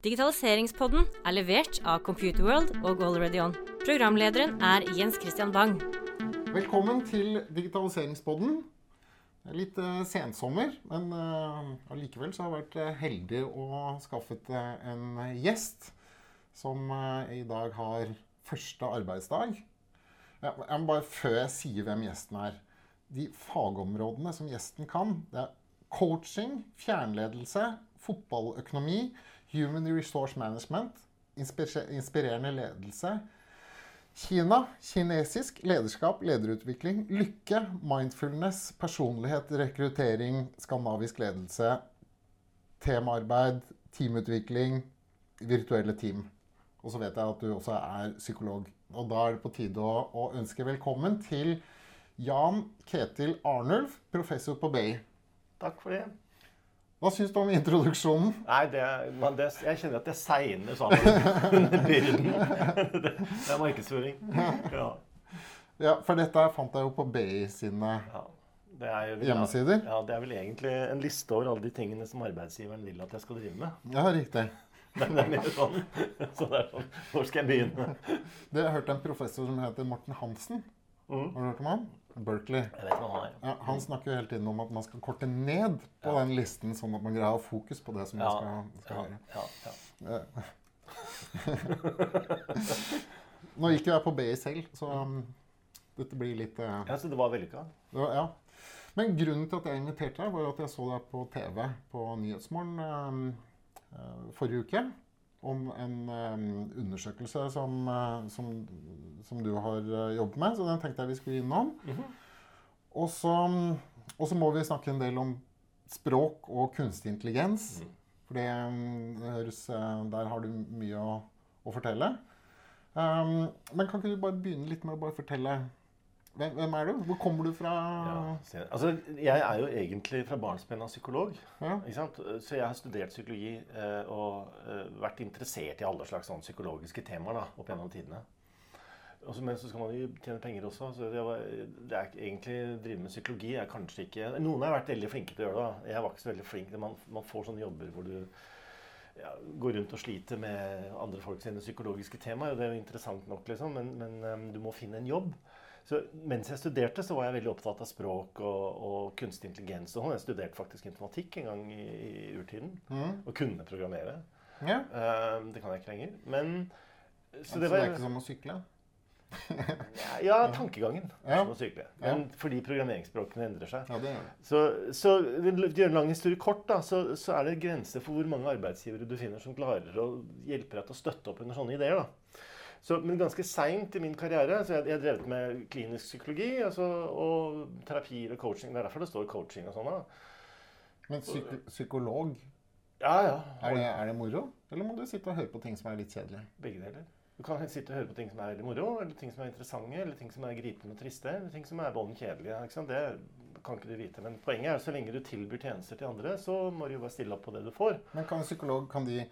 Digitaliseringspodden er levert av Computerworld og AlreadyOn. Programlederen er Jens Christian Bang. Velkommen til digitaliseringspodden. Det er litt uh, sensommer, men uh, så har jeg vært uh, heldig og skaffet uh, en gjest som i dag har første arbeidsdag. Ja, jeg må bare Før jeg sier hvem gjesten er De fagområdene som gjesten kan, det er coaching, fjernledelse, fotballøkonomi, human resource management, inspirerende ledelse, Kina, kinesisk, lederskap, lederutvikling, lykke, mindfulness, personlighet, rekruttering, skandinavisk ledelse, temaarbeid, teamutvikling, virtuelle team. Og så vet jeg at du også er psykolog. Og da er det på tide å, å ønske velkommen til Jan Ketil Arnulf, professor på BI. Takk for det. Hva syns du om introduksjonen? Nei, det, det, Jeg kjenner at det segner sammen under byrden. Det, det er markedsføring. Ja. ja. for dette fant jeg jo på BI sine ja, er, hjemmesider. Ja, Det er vel egentlig en liste over alle de tingene som arbeidsgiveren vil at jeg skal drive med. Ja, riktig. Men det er mer sånn, så det er sånn Hvor skal jeg begynne? Det, jeg hørte en professor som heter Morten Hansen. Mm. Har du hørt om han? Berkeley. Han. Ja, han snakker jo hele tiden om at man skal korte ned på ja. den listen, sånn at man greier å ha fokus på det som man skal, skal høre. Ja, Nå gikk jo jeg på BI selv, så um, dette blir litt uh, Ja, Så det var vellykka? Ja. Men grunnen til at jeg inviterte deg, var at jeg så deg på TV på Nyhetsmorgen um, uh, forrige uke om en um, undersøkelse som, uh, som, som, du har uh, jobbet med. Så den tenkte jeg vi skulle innom. Mm -hmm. Og så må vi snakke en del om språk og kunstig intelligens. Mm. For um, der har du mye å, å fortelle. Um, men kan ikke du bare begynne litt med å fortelle hvem, er du? Hvor kommer du fra? Ja, altså, jeg er jo egentlig fra barnsben av psykolog. Ja. Så jeg har studert psykologi eh, og eh, vært interessert i alle slags sånn, psykologiske temaer da, opp gjennom tidene. Også, men så skal man jo tjene penger også. så det, var, det er egentlig drive med psykologi er kanskje ikke Noen har vært veldig flinke til å gjøre det. Jeg var ikke så veldig flink. Man, man får sånne jobber hvor du ja, går rundt og sliter med andre folk sine psykologiske temaer. og Det er jo interessant nok, liksom, men, men um, du må finne en jobb. Så mens jeg studerte, så var jeg veldig opptatt av språk og, og kunstig intelligens. Og jeg studerte faktisk informatikk en gang i, i urtiden. Mm. Og kunne programmere. Ja. Uh, det kan jeg ikke lenger. Men Så, det, var, det er ikke som å sykle? ja, tankegangen. Ja. Som å sykle. Men ja. fordi programmeringsspråkene endrer seg. Ja, det gjør det. Så, så gjøre en lang historie kort, da, så, så er det grenser for hvor mange arbeidsgivere du finner som klarer å hjelpe deg til å støtte opp under sånne ideer. da. Så, men ganske seint i min karriere så jeg, har drevet med klinisk psykologi altså, og terapier og coaching. Det er derfor det står coaching og sånn. Men psyk psykolog? Ja, ja. Er det, er det, moro? Eller må du sitte og høre på ting som er litt kjedelige? Begge deler. Du kan sitte og høre på ting som er veldig moro, eller ting som er interessante, eller ting som er gripende og triste, eller ting som er bånn kjedelige. Det kan ikke du vite. Men poenget er at så lenge du tilbyr tjenester til andre, så må du jo bare stille opp på det du får. Men kan en psykolog kan de,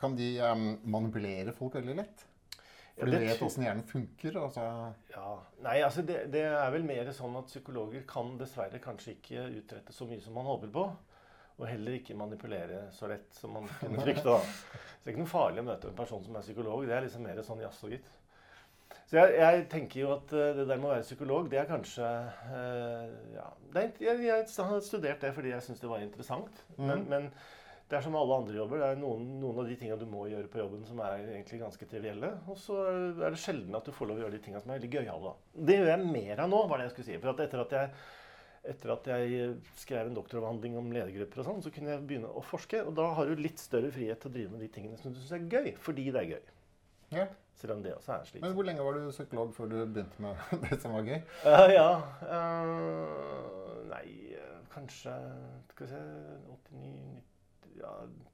kan de um, manipulere folk veldig lett? For du vet åssen hjernen funker? Altså. Ja, Nei, altså det, det, er vel mer sånn at psykologer kan dessverre kanskje ikke utrette så mye som man håper på. Og heller ikke manipulere så lett som man kunne frykte. da. Så det er ikke noe farlig å møte en person som er psykolog. Det er liksom mer sånn jaså, gitt. Så jeg, jeg, tenker jo at eh, det der med å være psykolog, det er kanskje uh, ja, det er, jeg, jeg, har studert det fordi jeg syns det var interessant. Mm. Men, men det er som alle andre jobber. Det er noen, noen av de tingene du må gjøre på jobben som er egentlig ganske trivielle. Og så er det sjelden at du får lov å gjøre de tingene som er veldig gøyale. Det gjør jeg mer av nå, var det jeg skulle si. For etter at jeg, etter at jeg skrev en doktoravhandling om ledergrupper, og sånn, så kunne jeg begynne å forske. Og da har du litt større frihet til å drive med de tingene som du syns er gøy, fordi det er gøy. Ja. Selv om det også er slik. Men hvor lenge var du psykolog før du begynte med det som var gøy? Uh, ja uh, Nei, kanskje Skal vi se 89 ja,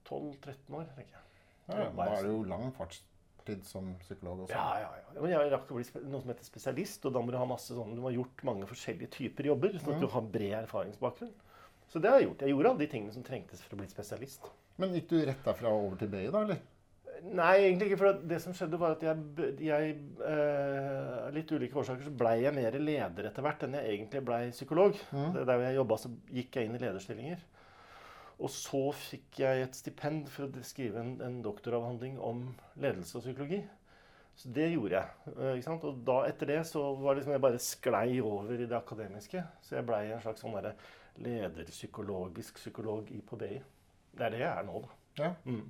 12-13 år, tenker jeg. Ja, da er det jo lang fartstid som psykolog også. Ja, ja, ja. Men jeg rakk å bli noe som heter spesialist, og da må du ha masse sånn, du har gjort mange forskjellige typer jobber. sånn at du har bred erfaringsbakgrunn. Så det har jeg gjort. Jeg gjorde alle de tingene som trengtes for å bli spesialist. Men gikk du rett derfra over til BI, da, eller? Nei, egentlig ikke. For det som skjedde, var at jeg, jeg eh, litt ulike årsaker så blei jeg mer leder etter hvert enn jeg egentlig blei psykolog. Mm. Der jeg jobba, så gikk jeg inn i lederstillinger. Og så fikk jeg et stipend for å skrive en, en doktoravhandling om ledelse og psykologi. Så det gjorde jeg. eh? Og da, etter det så var det liksom jeg bare sklei over i det akademiske. Så jeg blei en slags sånn lederpsykologisk psykolog i på BI. Det er det jeg er nå, da. Ja. Mm.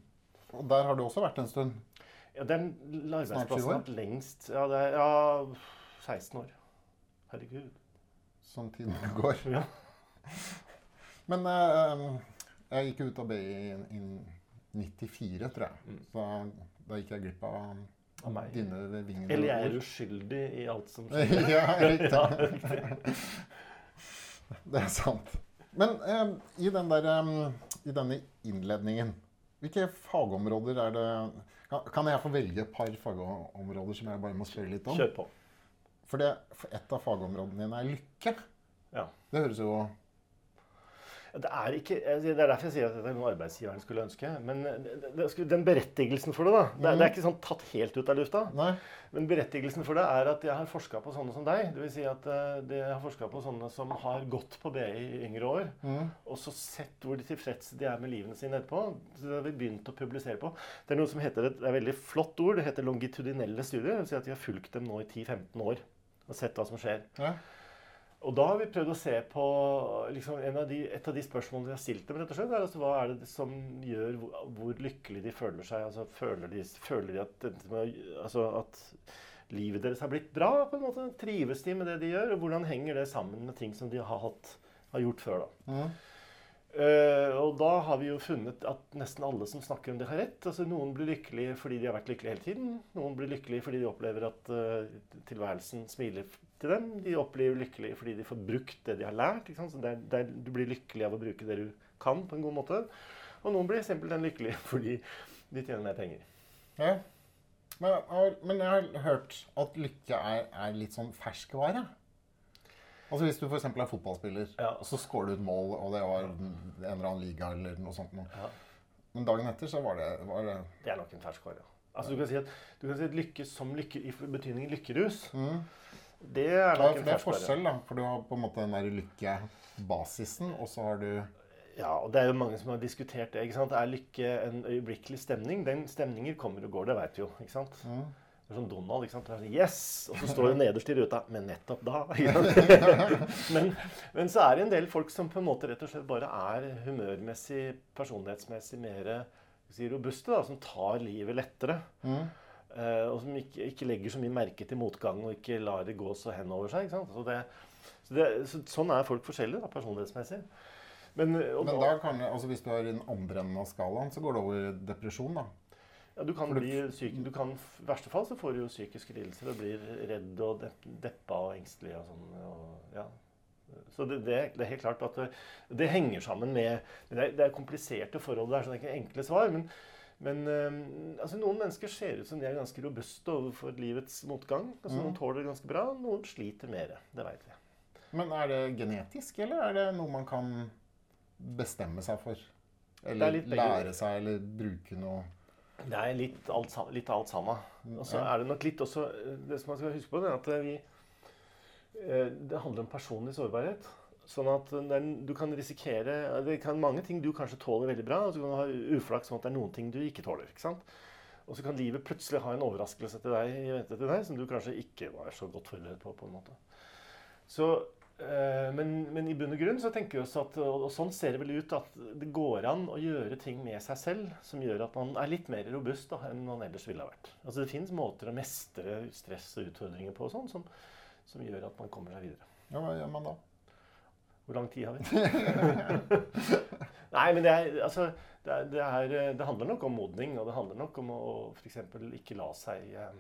Og der har du også vært en stund. Ja, den arbeidsplassen har vært lengst Ja, det er ja, 16 år. Herregud. Som tiden går. Ja. Men eh, jeg gikk ut av BI i, i 94, tror jeg. Mm. Så da gikk jeg glipp av, Av meg. dine vinger. Eller jeg er uskyldig i alt som skjer. ja, riktig. Ja, riktig. Det er sant. Men eh, i, den der, eh, i denne innledningen, hvilke fagområder er det kan, kan jeg få velge et par fagområder som jeg bare må spørre litt om? Kjør på. For, det, for et av fagområdene dine er lykke. Ja. Det høres jo Det er, ikke, det er derfor jeg sier at det er noe arbeidsgiveren skulle ønske. Men det, det, den berettigelsen for det, da. Det, er- det er ikke sånn tatt helt ut av lufta. Nei. Men berettigelsen for det er at jeg har forska på sånne som deg. Det vil si at eh, jeg har forska på sånne som har gått på BI i yngre år. Mm. Og så sett hvor de tilfredse de er med livene sine etterpå. Så det har vi begynt å publisere på. Det er noe som heter et, det er et veldig flott ord. Det heter longitudinelle studier. Vil si at vi har fulgt dem nå i 10-15 år og sett hva som skjer. Ja. Og da har vi prøvd å se på liksom, en av de, Et av de spørsmålene vi har stilt dem, rett og slett, er altså, hva er det som gjør hvor, hvor lykkelig de føler seg? Altså, føler, de, føler de at, altså, at livet deres har blitt bra? på en måte? Trives de med det de gjør? Og hvordan henger det sammen med ting som de har, hatt, har gjort før? da? Mm. Uh, og da har vi jo funnet at nesten alle som snakker om det, har rett. Altså, noen blir lykkelige fordi de har vært lykkelige hele tiden. Noen blir lykkelige fordi de opplever at uh, tilværelsen smiler til dem. De opplever lykkelige fordi de får brukt det de har lært. Så det er, det er, du blir lykkelig av å bruke det du kan, på en god måte. Og noen blir simpelthen lykkelige fordi de tjener mer penger. Ja. Men, men jeg har hørt at lykke er, er litt sånn ferskvare. Altså Hvis du f.eks. er fotballspiller, Ja. så scorer du et mål, og det var en eller annen liga eller noe sånt noe. Ja. Men dagen etter så var det, var det Det er nok en ferskvare. Ja. Altså, du kan si at, du kan si at lykke som lykke i betydningen lykkerus, mm. Det er Ja, nok for det er forskjell, da. For du har på en måte den der lykkebasisen, og så har du Ja, og det er jo mange som har diskutert det. ikke sant? Er lykke en øyeblikkelig stemning? Den Stemninger kommer og går, det veit vi jo. ikke sant? mm. Det er som Donald. ikke sant? Det yes! Og så står det nederst i ruta Men nettopp da. men, men så er det en del folk som på en måte rett og slett bare er humørmessig, personlighetsmessig mer si, robuste. da, Som tar livet lettere. Mm. Eh, og som ikke, ikke legger så mye merke til motgang og ikke lar det gå så hen over seg. Så det, så det, så, sånn er folk forskjellige da, personlighetsmessig. Men, og, Men da kan altså hvis du er i den andre enden av skalaen, så går det over i depresjon, da. Ja, du kan bli syk, du kan, I verste fall så får du jo psykiske lidelser og blir redd og depp, deppa og engstelig og sånn. Og, ja. Så det, det, det er helt klart at det, det henger sammen med Det er, det er kompliserte forhold. Det er sånn ikke enkle svar. Men, men øhm, altså noen mennesker ser ut som de er ganske robuste overfor livets motgang. Altså Mm. Noen tåler det ganske bra, noen sliter mer. Det veit vi. Men er det genetisk, eller er det noe man kan bestemme seg for? Er Eller lære seg, eller bruke noe Det er litt alt, litt alt sammen. Og så er det nok litt også Det som man skal huske på, er at vi eh, Det handler om personlig sårbarhet. Sånn at du kan risikere Det kan mange ting du kanskje tåler veldig bra, og så kan du ha uflaks sånn at det er noen ting du ikke tåler. ikke sant? Og så kan livet plutselig ha en overraskelse til deg i vente til deg som du kanskje ikke var så godt forberedt på. på en måte. Så, øh, men, men i bunn og grunn så tenker vi oss at, og og sånn ser det vel ut, at det går an å gjøre ting med seg selv som gjør at man er litt mer robust da, enn man ellers ville ha vært. Altså Det fins måter å mestre stress og utfordringer på og sånn, som, som gjør at man kommer seg videre. Ja, hva gjør man da? Hvor lang tid har vi? Nei, men det, er, altså, det, er, det, er, det handler nok om modning, og det handler nok om å f.eks. ikke la seg eh,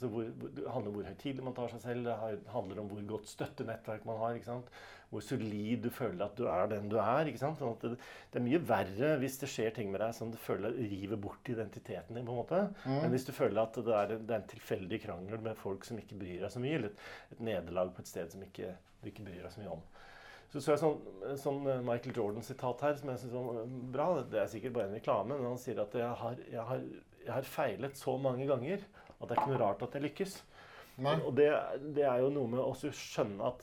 altså hvor, Det handler om hvor høytidelig man tar seg selv, det handler om hvor godt støttenettverk man har. ikke sant? Hvor solid du føler at du er den du er. ikke sant? Sånn at det, det er mye verre hvis det skjer ting med deg som du føler river bort identiteten din. på en måte, Mm. Men hvis du føler at det er, det er en tilfeldig krangel med folk som ikke bryr deg så mye, eller et, et nederlag på et sted som ikke, du ikke bryr deg så mye om. Så så jeg sånn, sånn eh, Michael Jordan-sitat her som jeg synes var bra. Det er sikkert bare en reklame, men han sier at jeg har, jeg har, jeg har feilet så mange ganger at det er ikke noe rart at jeg lykkes. Nei. Og det, det er jo noe med å skjønne at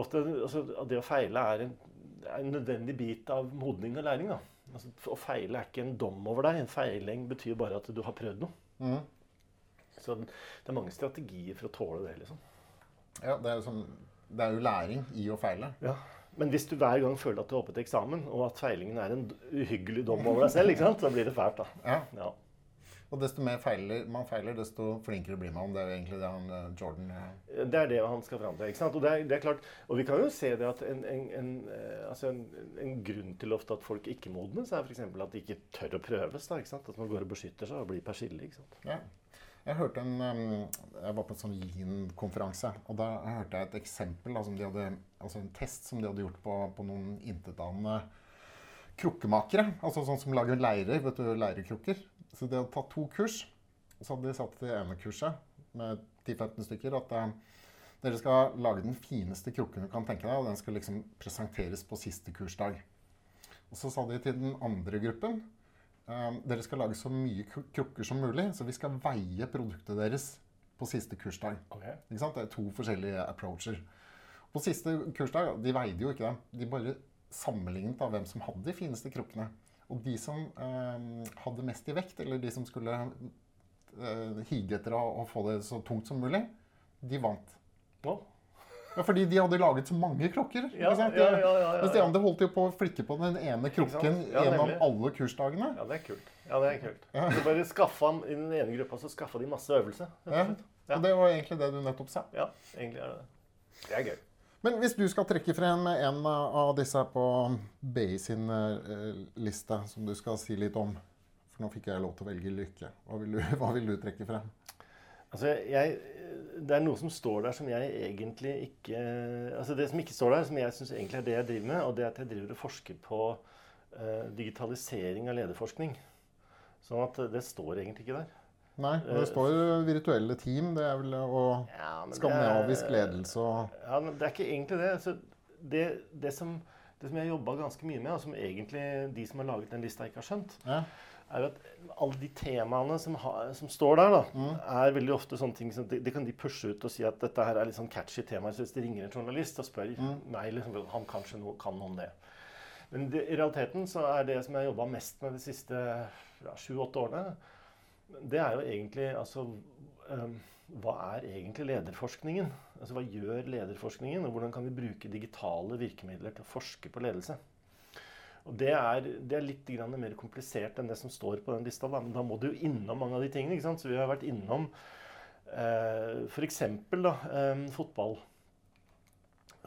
ofte, altså, at det å feile er en, er en nødvendig bit av modning og læring. da. Altså, å feile er ikke en dom over deg. En feiling betyr bare at du har prøvd noe. Mm. Så det er mange strategier for å tåle det. liksom. Ja, det er, jo sånn, det er jo læring i å feile. Ja. Men hvis du hver gang føler at du oppe til eksamen, og at feilingen er en uhyggelig dom over deg selv, da blir det fælt. da. Ja. Ja. Og desto mer feiler, man feiler, desto flinkere blir man. Det er jo egentlig det han eh, Jordan ja. Det er det han skal fram til. ikke sant? Og det er, det er klart, og vi kan jo se det at en, en, en, eh, altså en, en grunn til ofte at folk ikke modnes, er f.eks. at de ikke tør å prøves. da, ikke sant? At man går og beskytter seg og blir persille. ikke sant? Ja. Jeg hørte en um, Jeg var på en sånn Lean-konferanse, og da hørte jeg et eksempel, da, de hadde, altså en test som de hadde gjort på, på noen intetanende krukkemakere. Altså sånn som lager leirer, vet du, leirekrukker. Så de hadde tatt to kurs, og så hadde de satt det ene kurset med 10-15 stykker at eh, dere skal lage den fineste krukken du kan tenke deg, og den skal liksom presenteres på siste kursdag. Og så sa de til den andre gruppen Um, dere skal lage så mye kru- krukker som mulig, så vi skal veie produktet deres på siste kursdag. Okay. Ikke sant? Det er to forskjellige approacher. På siste kursdag, de veide jo ikke dem. De bare sammenlignet av hvem som hadde de fineste krukkene. Og de som eh, hadde mest i vekt, eller de som skulle eh, hige etter å, å få det så tungt som mulig, de vant. Nå? Ja, fordi de hadde laget så mange krokker, Ja, ja, ja, ja, ja, Mens de andre holdt jo på å flikke på den ene? Ja, gjennom alle kursdagene. Ja, det er kult. Ja, det er kult. Så bare skaffa, I den ene gruppa så skaffa de masse øvelse. Ja. og. Ja. Og det var egentlig det du nettopp sa. Ja, egentlig er det det. Det er gøy. Men hvis du skal trekke frem en av disse på BI sin eh, liste, som du skal si litt om For nå fikk jeg lov til å velge lykke. Hva vil du, hva vil du trekke frem? Altså, jeg, det er noe som står der som jeg egentlig ikke Altså det som ikke står der, som jeg syns egentlig er det jeg driver med, og det er at jeg driver og forsker på uh, digitalisering av lederforskning. Sånn at det står egentlig ikke der. Nei, det står jo virtuelle team. Det er vel å Ja, men er- skandinavisk ledelse og Ja, men det er ikke egentlig det. Altså, det, det, som, det som jeg jobba ganske mye med, og som egentlig de som har laget den lista, ikke har skjønt, ja. Er jo at alle de temaene som, har- som står der, da, er veldig ofte sånne ting som de, de, kan de pushe ut og si at dette her er litt sånn catchy temaer. Så hvis de ringer en journalist og spør meg, liksom, han kanskje noe kan om det. Men det, i realiteten så er det som jeg har jobba mest med de siste ja, sju-åtte årene, det er jo egentlig altså um, Hva er egentlig lederforskningen? Altså Hva gjør lederforskningen, og hvordan kan vi bruke digitale virkemidler til å forske på ledelse? Og Det er, det er litt mer komplisert enn det som står på den lista. Da. Men da må du jo innom mange av de tingene. ikke sant? Så vi har vært innom eh, f.eks. Eh, fotball.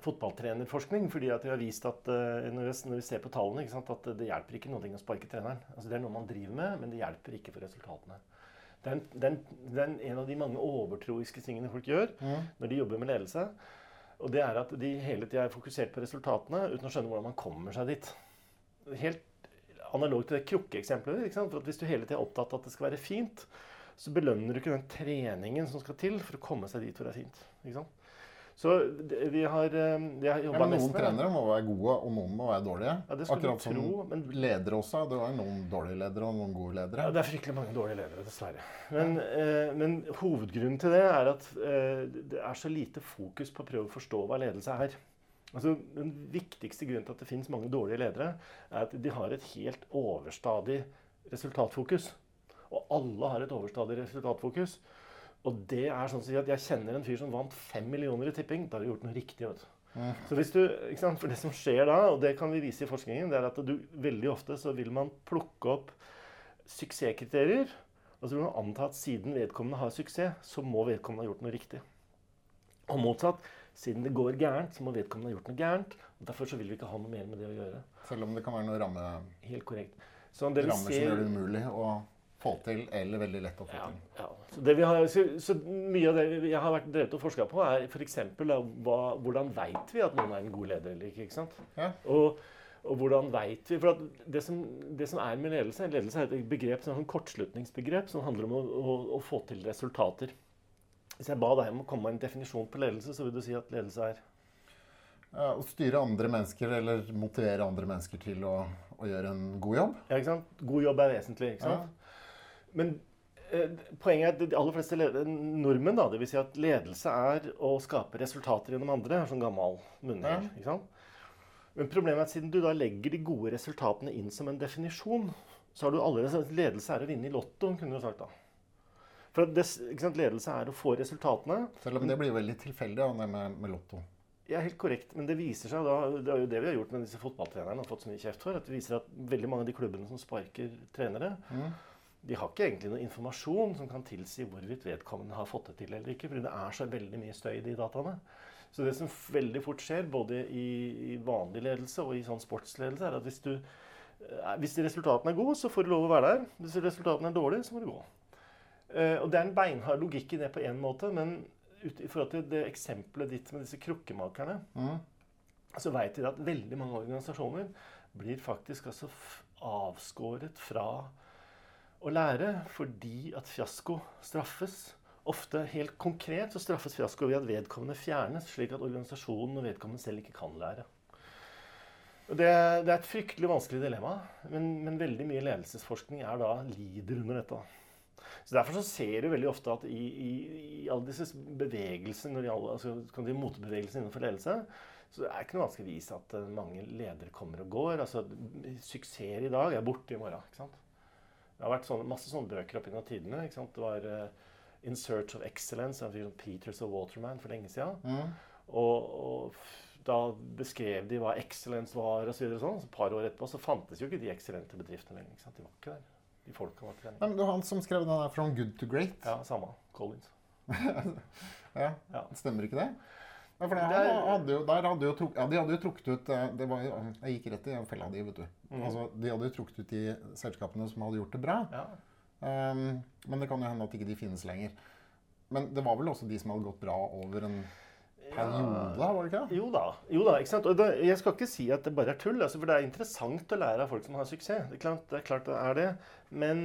Fotballtrenerforskning. fordi at vi har vist at eh, når, vi, ser på tallene, ikke sant, at det hjelper ikke noe å sparke treneren. Altså Det er noe man driver med, men det hjelper ikke for resultatene. Det er, en, det, er en, av de mange overtroiske tingene folk gjør når de jobber med ledelse. Og det er at de hele tida er fokusert på resultatene uten å skjønne hvordan man kommer seg dit. Helt analogt til det krukkeeksempelet. Hvis du hele tida er opptatt av at det skal være fint, så belønner du ikke den treningen som skal til for å komme seg dit hvor det er fint. Så vi har, eh, vi har Ja, jobba mest noen trenere må være gode, og noen må være dårlige. Ja, Akkurat som tro, men- ledere også. Det er noen dårlige ledere og noen gode ledere. Ja, det er fryktelig mange dårlige ledere, dessverre. Men, eh, men hovedgrunnen til det er at eh, det er så lite fokus på å prøve å forstå hva ledelse er. Altså, den viktigste grunnen til at det finnes mange dårlige ledere, er at de har et helt overstadig resultatfokus. Og alle har et overstadig resultatfokus. Og det er sånn å si at jeg kjenner en fyr som vant fem millioner i tipping. Da har du gjort noe riktig. vet du. Så hvis du? For det som skjer da, og det kan vi vise i forskningen, det er at du veldig ofte så vil man plukke opp suksesskriterier. Og så vil man anta at siden vedkommende har suksess, så må vedkommende ha gjort noe riktig. Og motsatt. Siden det går gærent, så må vedkommende ha gjort noe gærent. og Derfor så vil vi ikke ha noe mer med det å gjøre. Selv om det kan være noen ramme, Helt korrekt. Så det vi rammer som ser gjør det umulig å få til, eller veldig lett å få Ja, til. ja. Så, det vi har, så, så mye av det jeg har vært drevet og forska på, er f.eks. hva- hvordan veit vi at noen er en god leder eller ikke? ikke sant? Ja. Og, og hvordan vet vi For at det, som, det som er med ledelse Ledelse er et begrep, sånn kortslutningsbegrep som handler om å, å, å få til resultater. Hvis jeg ba deg om å komme med en definisjon på ledelse, så vil du si at ledelse er Ja, Å styre andre mennesker eller motivere andre mennesker til å, å gjøre en god jobb. Ja, ikke sant? God jobb er vesentlig. ikke sant? Men eh, poenget er at de aller fleste leder, nordmenn, da, dvs. Si at ledelse er å skape resultater gjennom andre, er sånn gammel munnhell. Ja. ikke sant? Men problemet er at siden du da legger de gode resultatene inn som en definisjon, så har du allerede sagt at ledelse er å vinne i Lotto, kunne du sagt da. For det, sant, ledelse er å få resultatene. Selv om det blir veldig tilfeldig, ja, det med, med Lotto. Ja, helt korrekt. Men det viser seg da, det er jo det vi har gjort med disse fotballtrenerne, har fått så mye kjeft for, at det viser at veldig mange av de klubbene som sparker trenere, Mm. de har ikke egentlig noe informasjon som kan tilsi hvorvidt vedkommende har fått det til eller ikke. Fordi det er så veldig mye støy i de dataene. Så det som veldig fort skjer, både i, i vanlig ledelse og i sånn sportsledelse, er at hvis, du, eh, hvis resultatene er gode, så får du lov å være der. Hvis resultatene er dårlige, så må du gå. Eh, og det er en beinhard logikk i det på én måte, men ut, i forhold til det eksempelet ditt med disse krukkemakerne, Mm. så veit vi at veldig mange organisasjoner blir faktisk altså avskåret fra å lære fordi at fiasko straffes. Ofte helt konkret så straffes fiasko ved at vedkommende fjernes, slik at organisasjonen og vedkommende selv ikke kan lære. Det, det er et fryktelig vanskelig dilemma, men, men veldig mye ledelsesforskning er da lider under dette. Så Derfor så ser du veldig ofte at i, i, i alle disse bevegelsene, altså, motebevegelsene innenfor ledelse, så det er ikke noe vanskelig å vise at eh, mange ledere kommer og går. Altså, Suksesser i dag er borte i morgen. ikke sant? Det har vært sånne, masse sånne bøker opp gjennom tidene. ikke sant? Det var uh, In Search of Excellence av Peters og Waterman for lenge siden. Mm. Og, og da beskrev de hva excellence var, og så videre. Sånn. Så et par år etterpå så fantes jo ikke de excellente bedriftene lenger. De var ikke der. De folka var ikke der. Nei, men det var han som skrev den der 'From good to great'. Ja, samme. Collins. Ja, Ja. Stemmer ikke det? Ja, for det, Det er- hadde jo, der hadde jo truk, ja, de hadde jo trukket ut eh, det var, Jeg gikk rett i fella di, vet du. Mm. Altså, de hadde jo trukket ut de selskapene som hadde gjort det bra. Ja. Um, men det kan jo hende at ikke de finnes lenger. Men det var vel også de som hadde gått bra over en periode, var det ikke det? Jo da. jo da, ikke sant? Det, jeg skal ikke si at det bare er tull, altså, for det er interessant å lære av folk som har suksess. Det er klart det er, klart det, er det. Men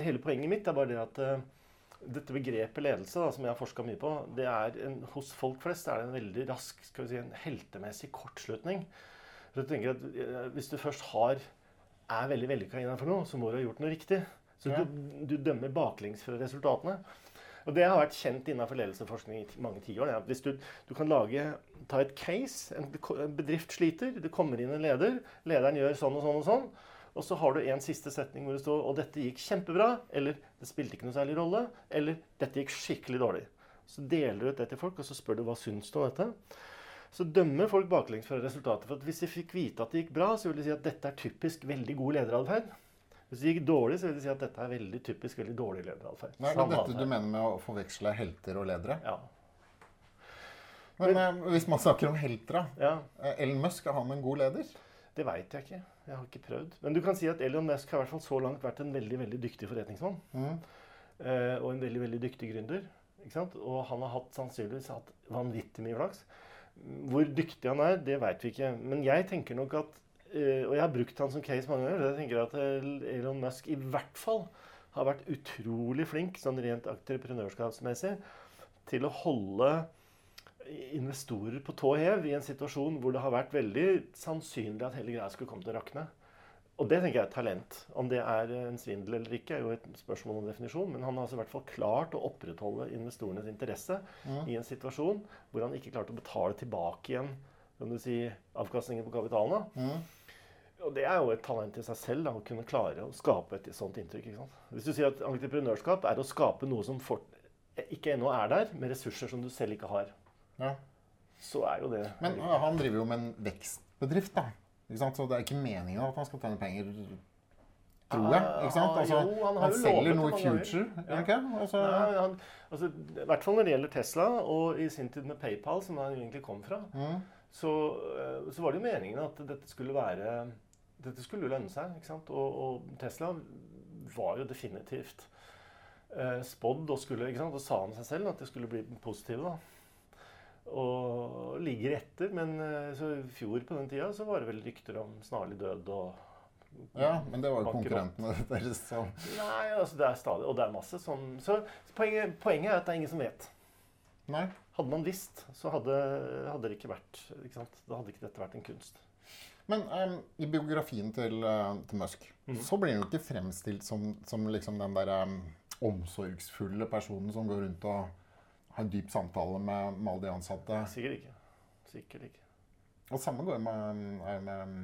hele poenget mitt er bare det at uh, dette begrepet ledelse, da, som jeg har forska mye på, det er en, hos folk flest er det en veldig rask, skal vi si, en heltemessig kortslutning. Så jeg tenker at eh, Hvis du først har, er veldig vellykka innenfor noe, så må du ha gjort noe riktig. Så Ja. du, du dømmer baklengs fra resultatene. Og det har vært kjent innenfor ledelsesforskning i mange tiår. at Hvis du, du kan lage, ta et case, en bedrift sliter, det kommer inn en leder, lederen gjør sånn og sånn og sånn, og så har du en siste setning hvor det står og dette gikk kjempebra, eller det spilte ikke noe særlig rolle, eller dette gikk skikkelig dårlig. Så deler du ut det til folk, og så spør du hva syns du om dette. Så dømmer folk baklengs fra resultatet. For hvis de fikk vite at det gikk bra, så vil de si at dette er typisk veldig god lederatferd. Hvis det gikk dårlig, så vil de si at dette er veldig typisk veldig dårlig lederatferd. Er det dette du mener med å forveksle helter og ledere? Ja. Men Men hvis man snakker om helter, da. ja. eh, Elon Musk, er han en god leder? Det veit jeg ikke. Jeg har ikke prøvd. Men du kan si at Elon Musk har i hvert fall så langt vært en veldig veldig dyktig forretningsmann. Mm. Eh, og en veldig veldig dyktig gründer. Ikke sant? Og han har hatt, sannsynligvis hatt vanvittig mye flaks. Hvor dyktig han er, det veit vi ikke. Men jeg tenker nok at eh, Og jeg har brukt han som case mange ganger. Jeg tenker at eh, Elon Musk i hvert fall har vært utrolig flink sånn rent entreprenørskapsmessig til å holde investorer på tå hev i en situasjon hvor det har vært veldig sannsynlig at hele greia skulle komme til å rakne. Og det tenker jeg er talent. Om det er en svindel eller ikke, er jo et spørsmål om definisjon. Men han har altså i hvert fall klart å opprettholde investorenes interesse Mm. i en situasjon hvor han ikke klarte å betale tilbake igjen kan du si, avkastningen på kapitalen. Da. Mm. Og det er jo et talent i seg selv da, å kunne klare å skape et sånt inntrykk. Hvis du sier at entreprenørskap er å skape noe som for, ikke ennå er der, med ressurser som du selv ikke har, Ja. så er jo det Men han driver jo med en vekstbedrift, da. Så det er ikke meningen at han skal tjene penger, tror jeg. Ikke sant? Ah, Altså, jo, han han selger noe i future, Ja. gjør ikke? Altså, Nei, han, altså, I hvert fall når det gjelder Tesla, og i sin tid med PayPal, som han egentlig kom fra, mm. så, eh, så var det jo meningen at dette skulle være Dette skulle jo lønne seg. ikke sant? Og, og Tesla var jo definitivt eh, spådd og skulle ikke sant? Og sa han seg selv at det skulle bli positive. da. Og ligger etter. Men eh, så i fjor på den tida så var det vel rykter om snarlig død og Ja, men det var jo konkurrentene deres. som Nei, altså det er stadig Og det er masse sånn Så poenget, poenget er at det er ingen som vet. Nei. Hadde man visst, så hadde, hadde det ikke vært ikke sant? Da hadde ikke dette vært en kunst. Men um, i biografien til, uh, til Musk mm. så blir han jo ikke fremstilt som, som liksom den der um, omsorgsfulle personen som går rundt og har en dyp samtale med, med alle de ansatte. Sikkert ikke. Sikkert ikke. Og samme går med, er med,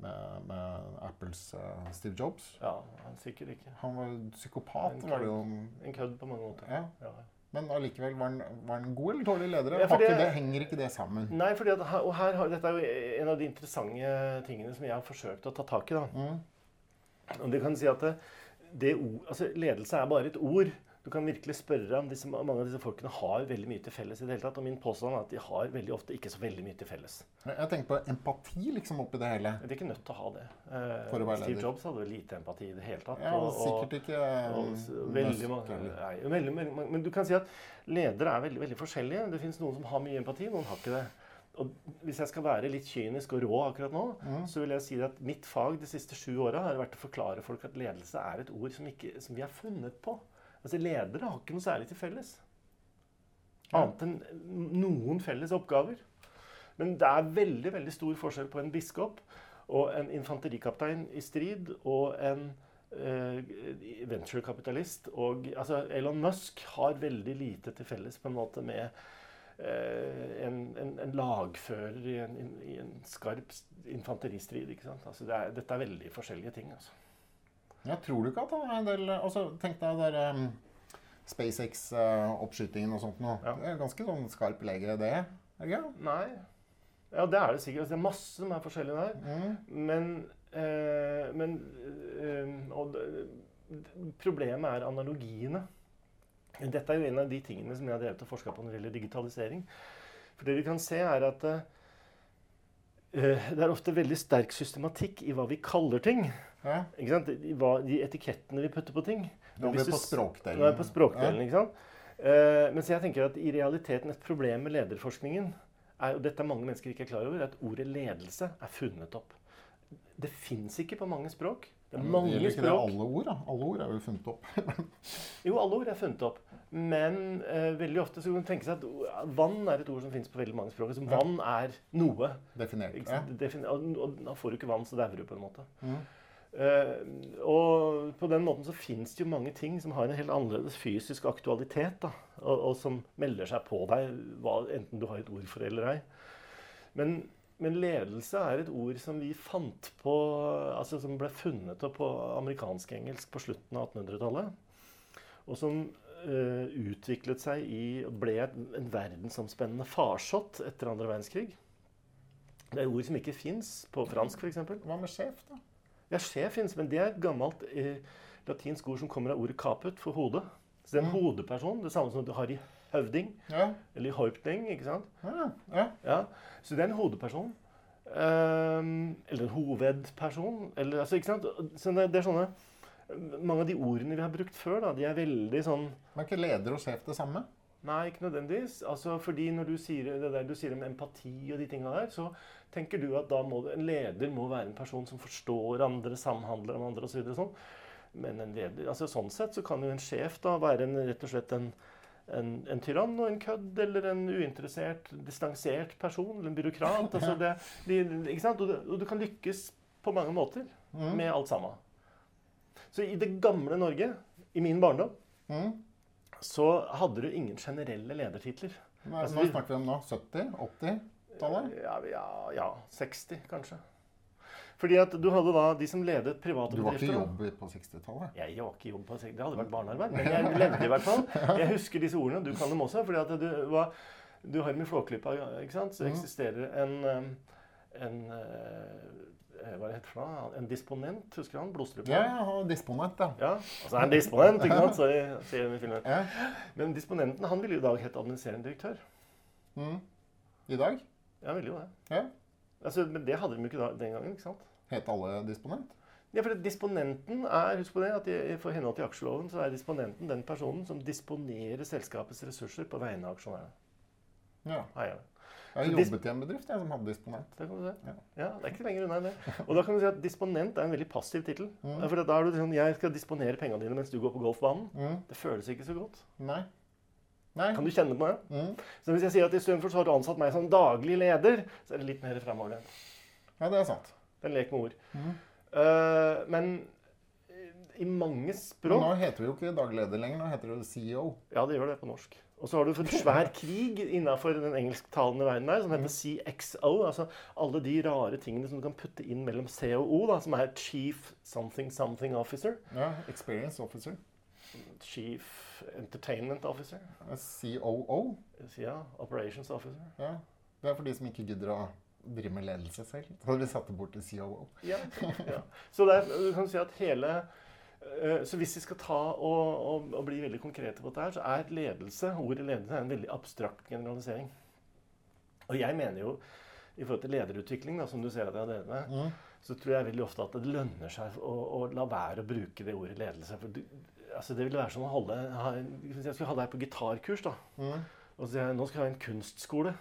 med, med Apples uh, Steve Jobs. Ja, sikkert ikke. Han var psykopat. En kødd på mange måter. Ja. Ja. Men allikevel, var han, var han god eller dårlig leder? Ja, det- det, henger ikke det sammen? Nei, fordi at, og her, har- dette er jo en av de interessante tingene som jeg har forsøkt å ta tak i. da. Mm. Og det kan si at det, det altså Ledelse er bare et ord. Du kan virkelig spørre om disse, Mange av disse folkene har veldig mye til felles. i det hele tatt, Og min påstand er at de har veldig ofte ikke så veldig mye til felles. Jeg tenker på empati liksom oppi det hele. De er ikke nødt til å ha det. Eh, For å være Steve. Jobs hadde vel lite empati i det hele tatt. Ja, og sikkert ikke og og, veldig mange, nei, veldig mange- Men du kan si at ledere er veldig, veldig forskjellige. Det fins noen som har mye empati, noen har ikke det. Og hvis jeg skal være litt kynisk og rå akkurat nå, Mm. så vil jeg si at mitt fag de siste sju åra har vært å forklare folk at ledelse er et ord som, ikke, som vi har funnet på. Altså Ledere har ikke noe særlig til felles. Annet enn noen felles oppgaver. Men det er veldig veldig stor forskjell på en biskop og en infanterikaptein i strid og en eh, venturekapitalist. Og altså, Elon Musk har veldig lite til felles på en måte med eh, en, en, en lagfører i en, i en skarp infanteristrid. ikke sant? Altså, det er, dette er veldig forskjellige ting. altså. Jeg tror du ikke at han er en del altså, Tenk deg der um, SpaceX-oppskytingen og sånt noe. Ja. Det er ganske sånn skarp lege, det. Ikke? Nei. Ja, det er det sikkert. Altså, Det er masse som er forskjellig der. Mm. Men, eh, men eh, og det, problemet er analogiene. Dette er jo en av de tingene som jeg har drevet og forska på når det gjelder digitalisering. For det vi kan se, er at eh, det er ofte veldig sterk systematikk i hva vi kaller ting. Ja. Ikke sant? De, hva, de etikettene vi putter på ting. Nå er vi på språkdelen. Nå er vi på språkdelen, ikke sant? Uh, mens jeg tenker at i realiteten et problem med lederforskningen er, og dette er mange mennesker ikke er klar over, er at ordet ledelse er funnet opp. Det fins ikke på mange språk. Det er mange Gjelder ikke det språk. alle ord? da? Alle ord er vel funnet opp. Jo, alle ord er funnet opp. Men uh, veldig ofte så kan man tenke seg at vann er et ord som fins på veldig mange språk. Altså, Ja. vann er noe. Definert. Ja. Defin- og, og da får du ikke vann, så dauer du på en måte. Mm. Eh, og på den måten så fins det jo mange ting som har en helt annerledes fysisk aktualitet. Da, og, og som melder seg på deg, hva, enten du har et ord for det eller ei. Men, men ledelse er et ord som vi fant på Altså som ble funnet opp på amerikansk-engelsk på slutten av 1800-tallet. Og som uh, utviklet seg i ble en verdensomspennende farsott etter andre verdenskrig. Det er ord som ikke fins på fransk, f.eks. Hva med sjef, da? Ja, sjef finnes, men det er et gammelt eh, latinsk ord som kommer av ordet caput, for hode. Så det er en Mm. hodeperson, det samme som du har i høvding, Ja. eller i hoipding, ikke sant? Ja. ja. Ja, Så det er en hodeperson. Um, eller en hovedperson. Eller, altså, ikke sant? Så det, det er sånne Mange av de ordene vi har brukt før, da, de er veldig sånn Men er ikke leder og sjef det samme? Nei, ikke nødvendigvis. Altså, fordi når du sier det der du sier om empati og de tinga der, så tenker du at da må en leder må være en person som forstår andre, samhandler med andre osv. Så sånn. Men en leder, altså sånn sett så kan jo en sjef da være en, rett og slett en, en, en tyrann og en kødd eller en uinteressert, distansert person eller en byråkrat. Altså det, de, ikke sant? Og, det, og du kan lykkes på mange måter Mm. med alt sammen. Så i det gamle Norge, i min barndom, Mm. Så hadde du ingen generelle ledertitler. Hva, Altså, snakker vi om nå? 70? 80-tallet? Ja, ja, ja 60 kanskje. Fordi at du hadde da de som ledet private bedrifter. Du var ikke i jobb på 60-tallet? Jeg var ikke i jobb på 60, Det hadde vært barnearbeid. Men jeg levde i hvert fall. Jeg husker disse ordene. Du kan dem også. fordi at du, var, du har i Flåklypa, ikke sant? Så det eksisterer en, um, en eh, Hva heter det? En disponent, husker han? Blodstrupen? Ja, ja, disponent, ja. Ja, altså er en disponent, ikke sant? Sorry, sier ser i filmen. ja. Men disponenten han ville jo i dag hett administrerende direktør. Mm. I dag? Ja, han ville jo det. Ja. Altså, men det hadde de jo ikke da, den gangen. ikke sant? Het alle disponent? Ja, for Disponenten er husk på det, at i, for henhold til aksjeloven så er disponenten den personen som disponerer selskapets ressurser på vegne av aksjonærene. Ja. Eierne. Jeg har jobbet i en bedrift jeg, som hadde disponent. Det kan du se. Ja. Ja, Det er ikke lenger unna enn det. Og da kan du si at disponent er en veldig passiv tittel. Mm. For da er du sånn Jeg skal disponere pengene dine mens du går på golfbanen. Mm. Det føles ikke så godt. Nei. Nei. Kan du kjenne på det? Mm. Så hvis jeg sier at istedenfor så har du ansatt meg som daglig leder, så er det litt mer framoverlent. Ja, det er sant. Det er en lek med ord. Mm. Uh, men i mange Men språk. nå heter vi jo ikke daglig leder lenger, nå heter det CEO. Ja, det gjør det på norsk. Og så har du en svær krig innenfor den engelsktalende verden der, som heter CXO. Altså alle de rare tingene som du kan putte inn mellom C og O, da, som er Chief Something Something Officer. Ja, Experience Officer. Chief Entertainment Officer. COO. Ja, Operations Officer. Ja. Det er for de som ikke gidder å drive med ledelse selv. Så hadde vi satt det bort til COO. Ja, ja. Så det er, du kan si at hele så hvis vi skal ta og, og, og bli veldig konkrete på dette, her, så er ledelse, ordet ledelse er en veldig abstrakt generalisering. Og jeg mener jo, i forhold til lederutvikling, da, som du ser at jeg har drevet med, Mm. så tror jeg veldig ofte at det lønner seg å, å la være å bruke det ordet ledelse. For du, altså det ville være som å holde ha, Hvis jeg skulle ha deg på gitarkurs, da, Mm. og så sier jeg nå skal jeg ha en kunstskole.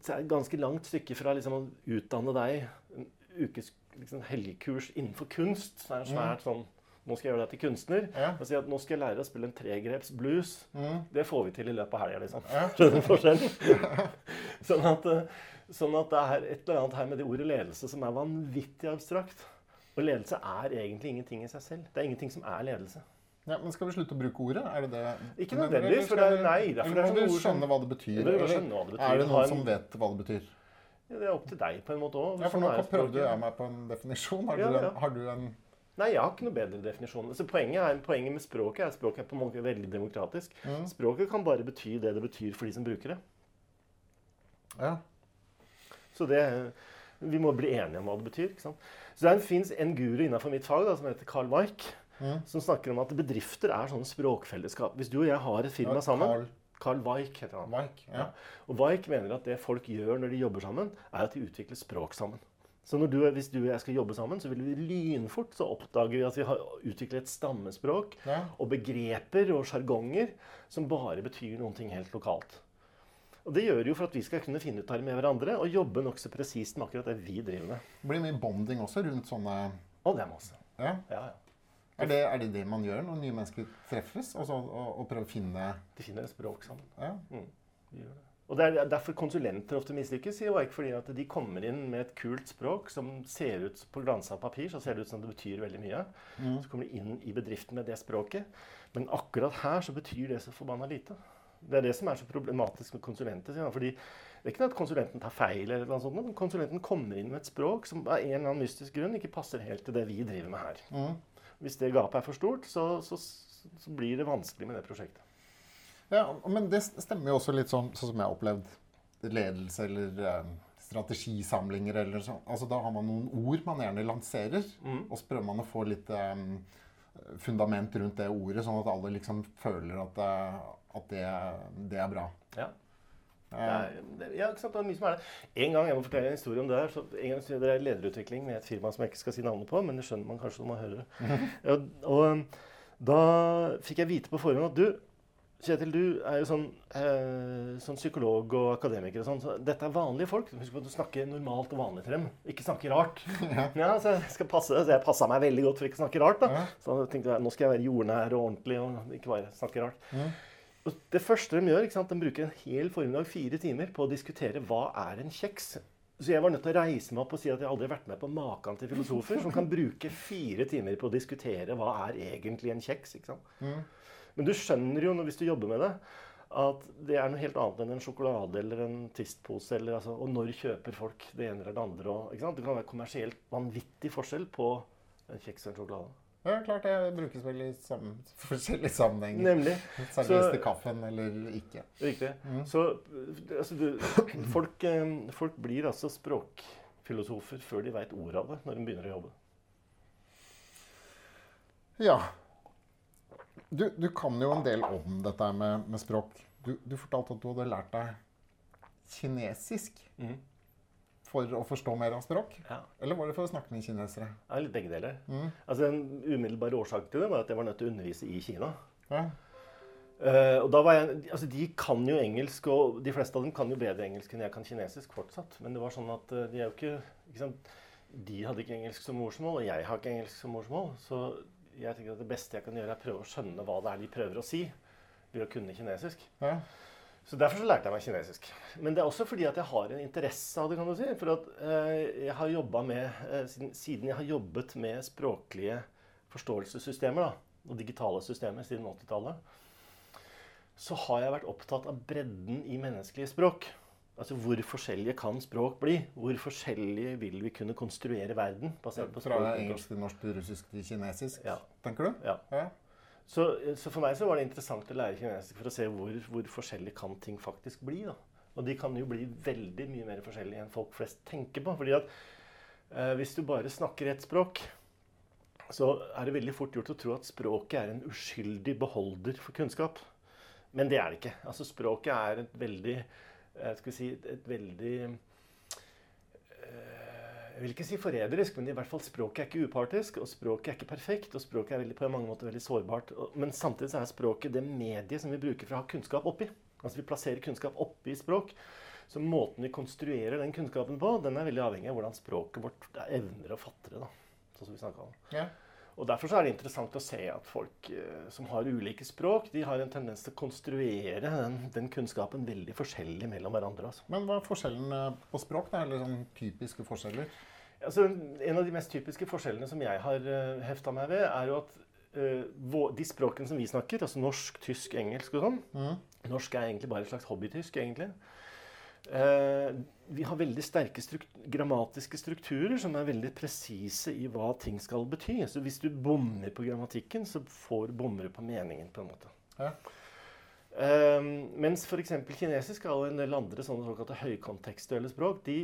Så er det et ganske langt stykke fra liksom, å utdanne deg en ukes liksom, helgekurs innenfor kunst. Så er det svært sånn Nå skal jeg gjøre deg til kunstner. Ja. Og si at nå skal jeg lære å spille en tregreps blues. Mm. Det får vi til i løpet av helga, liksom. Ja. Skjønner du forskjellen? sånn, at, eh, sånn at det er et eller annet her med det ordet ledelse som er vanvittig abstrakt. Og ledelse er egentlig ingenting i seg selv. Det er ingenting som er ledelse. Ja, men skal vi slutte å bruke ordet? Er det det? Ikke nødvendigvis, for det er- nei, det er for det er må som- skjønne hva det betyr? Eller hva det betyr. Er det noen en- som vet hva det betyr? Ja, det er opp til deg på en måte òg. Ja, for nå prøvde jeg meg på en definisjon. Har du, en, ja. Har du en Nei, jeg har ikke noe bedre definisjon. Så poenget, er, poenget med språket er språket er på en måte veldig demokratisk. Mm. Språket kan bare bety det det betyr for de som bruker det. Ja. Så det, vi må bli enige om hva det betyr. ikke sant? Så det fins en guru innenfor mitt fag da, som heter Carl Mark. Mm. som snakker om at bedrifter er sånne språkfellesskap. Hvis du og jeg har et firma Ja, sammen Carl Carl heter han. Weik. Ja. Og Weick mener at det folk gjør når de jobber sammen, er at de utvikler språk sammen. Så når du, hvis du og jeg skal jobbe sammen, så vil vi lynfort så oppdager vi at vi har utviklet et stammespråk Ja. og begreper og sjargonger som bare betyr noen ting helt lokalt. Og Det gjør jo for at vi skal kunne finne ut av det med hverandre og jobbe nokså presist med akkurat det vi driver med. Det blir mye bonding også rundt sånne Og det er masse. Ja. Ja, ja. Er det, er det det man gjør når nye mennesker treffes? Altså, og, og prøver å finne De finner et språk sammen. ja. De gjør det. Og Det er derfor konsulenter ofte mislykkes. sier ikke fordi at De kommer inn med et kult språk som ser ut på glansa papir så ser det ut som det betyr veldig mye. Så kommer de inn i bedriften med det språket. Men akkurat her så betyr det så forbanna lite. Det er det som er så problematisk med konsulenter. fordi det er ikke at konsulenten tar feil, eller noe sånt, men konsulenten kommer inn med et språk som av en eller annen mystisk grunn ikke passer helt til det vi driver med her. Mm. Hvis det gapet er for stort, så, så, så blir det vanskelig med det prosjektet. Ja, men det stemmer jo også litt sånn, sånn som jeg har opplevd ledelse eller eh, strategisamlinger eller sånn. Altså, da har man noen ord man gjerne lanserer, Mm. og så prøver man å få litt eh, fundament rundt det ordet, sånn at alle liksom føler at, at det, det er bra. Ja. Er, ja, ikke sant? Det er mye som er det. En gang, jeg må fortelle en historie om det her. Så en gang så det er lederutvikling med et firma som jeg ikke skal si navnet på, men det skjønner man kanskje når man hører det. Ja, og um, da fikk jeg vite på forhånd at du, Kjetil, du er jo sånn, eh, sånn psykolog og akademiker og sånn, så dette er vanlige folk. Husk på at du snakker normalt og vanlig til dem. Ikke snakke rart. Ja, så jeg skal passe, så jeg passa meg veldig godt for ikke å snakke rart. da. Ja. Så jeg tenkte jeg, nå skal jeg være jordnær og ordentlig og ikke bare snakke rart. Mm. Det første de gjør, ikke sant, de bruker en hel formiddag, fire timer, på å diskutere hva er en kjeks. Så jeg var nødt til å reise meg opp og si at jeg aldri har vært med på maken til filosofer som kan bruke fire timer på å diskutere hva er egentlig en kjeks. ikke sant? Mm. Men du skjønner jo hvis du jobber med det, at det er noe helt annet enn en sjokolade eller en Twist-pose. altså, Og når kjøper folk det ene eller det andre? Og? Det kan være kommersielt vanvittig forskjell på en kjeks og en sjokolade. Ja, klart det brukes vel i sam forskjellige sammenhenger. Nemlig. Serveres til kaffen eller ikke. Riktig. Mm. Så altså, du, folk, eh, folk blir altså språkfilosofer før de veit ordet av det, når de begynner å jobbe. Ja. Du, du kan jo en del om dette med, med språk. Du, du fortalte at du hadde lært deg kinesisk Mhm. For å forstå mer av språk? Ja. Eller var det for å snakke med kinesere? Er litt begge deler. Mm. Altså, Den umiddelbare årsaken til det var at jeg var nødt til å undervise i Kina. Ja. Uh, og da var jeg, altså De kan jo engelsk, og de fleste av dem kan jo bedre engelsk enn jeg kan kinesisk fortsatt. Men det var sånn at eh, de er jo ikke, ikke sant? De hadde ikke engelsk som morsmål, og jeg har ikke engelsk som morsmål. Så jeg tenker at det beste jeg kan gjøre, er prøve å skjønne hva det er de prøver å si ved å kunne kinesisk. Ja. Så Derfor så lærte jeg meg kinesisk. Men det er også fordi at jeg har en interesse av det. kan du si. For at eh, jeg har jobbet med, eh, siden, siden jeg har jobbet med språklige forståelsessystemer da, og digitale systemer siden 80-tallet, så har jeg vært opptatt av bredden i menneskelige språk. Altså hvor forskjellige kan språk bli? Hvor forskjellige vil vi kunne konstruere verden? basert på språk? Fra engelsk til norsk til russisk til kinesisk, Ja. tenker du? Ja. Ja. Så, så for meg så var det interessant å lære kinesisk for å se hvor, hvor forskjellig kan ting faktisk bli. da. Og de kan jo bli veldig mye mer forskjellige enn folk flest tenker på. fordi at eh, hvis du bare snakker ett språk, så er det veldig fort gjort å tro at språket er en uskyldig beholder for kunnskap. Men det er det ikke. Altså Språket er et veldig eh, skal vi si, et veldig jeg vil ikke si forræderisk, men i hvert fall språket er ikke upartisk. Og språket er ikke perfekt, og språket er veldig, på mange måter veldig sårbart. Men samtidig så er språket det mediet som vi bruker for å ha kunnskap oppi. Altså vi plasserer kunnskap oppi språk. Så måten vi konstruerer den kunnskapen på, den er veldig avhengig av hvordan språket vårt evner å fatte det. da, sånn som vi om. Ja. Og Derfor så er det interessant å se at folk eh, som har ulike språk, de har en tendens til å konstruere den, den kunnskapen veldig forskjellig mellom hverandre. Altså. Men hva er forskjellen eh, på språk? da? Eller sånn typiske forskjeller? Altså, en av de mest typiske forskjellene som jeg har uh, hefta meg ved, er jo at uh, de språkene som vi snakker, altså norsk, tysk, engelsk og sånn mm. Norsk er egentlig bare et slags hobbytysk, egentlig. Uh, vi har veldig sterke strukt grammatiske strukturer som er veldig presise i hva ting skal bety. Så hvis du bommer på grammatikken, så får, bommer du på meningen, på en måte. Ja. Eh, mens f.eks. kinesisk og en del andre sånne såkalte høykontekstuelle språk de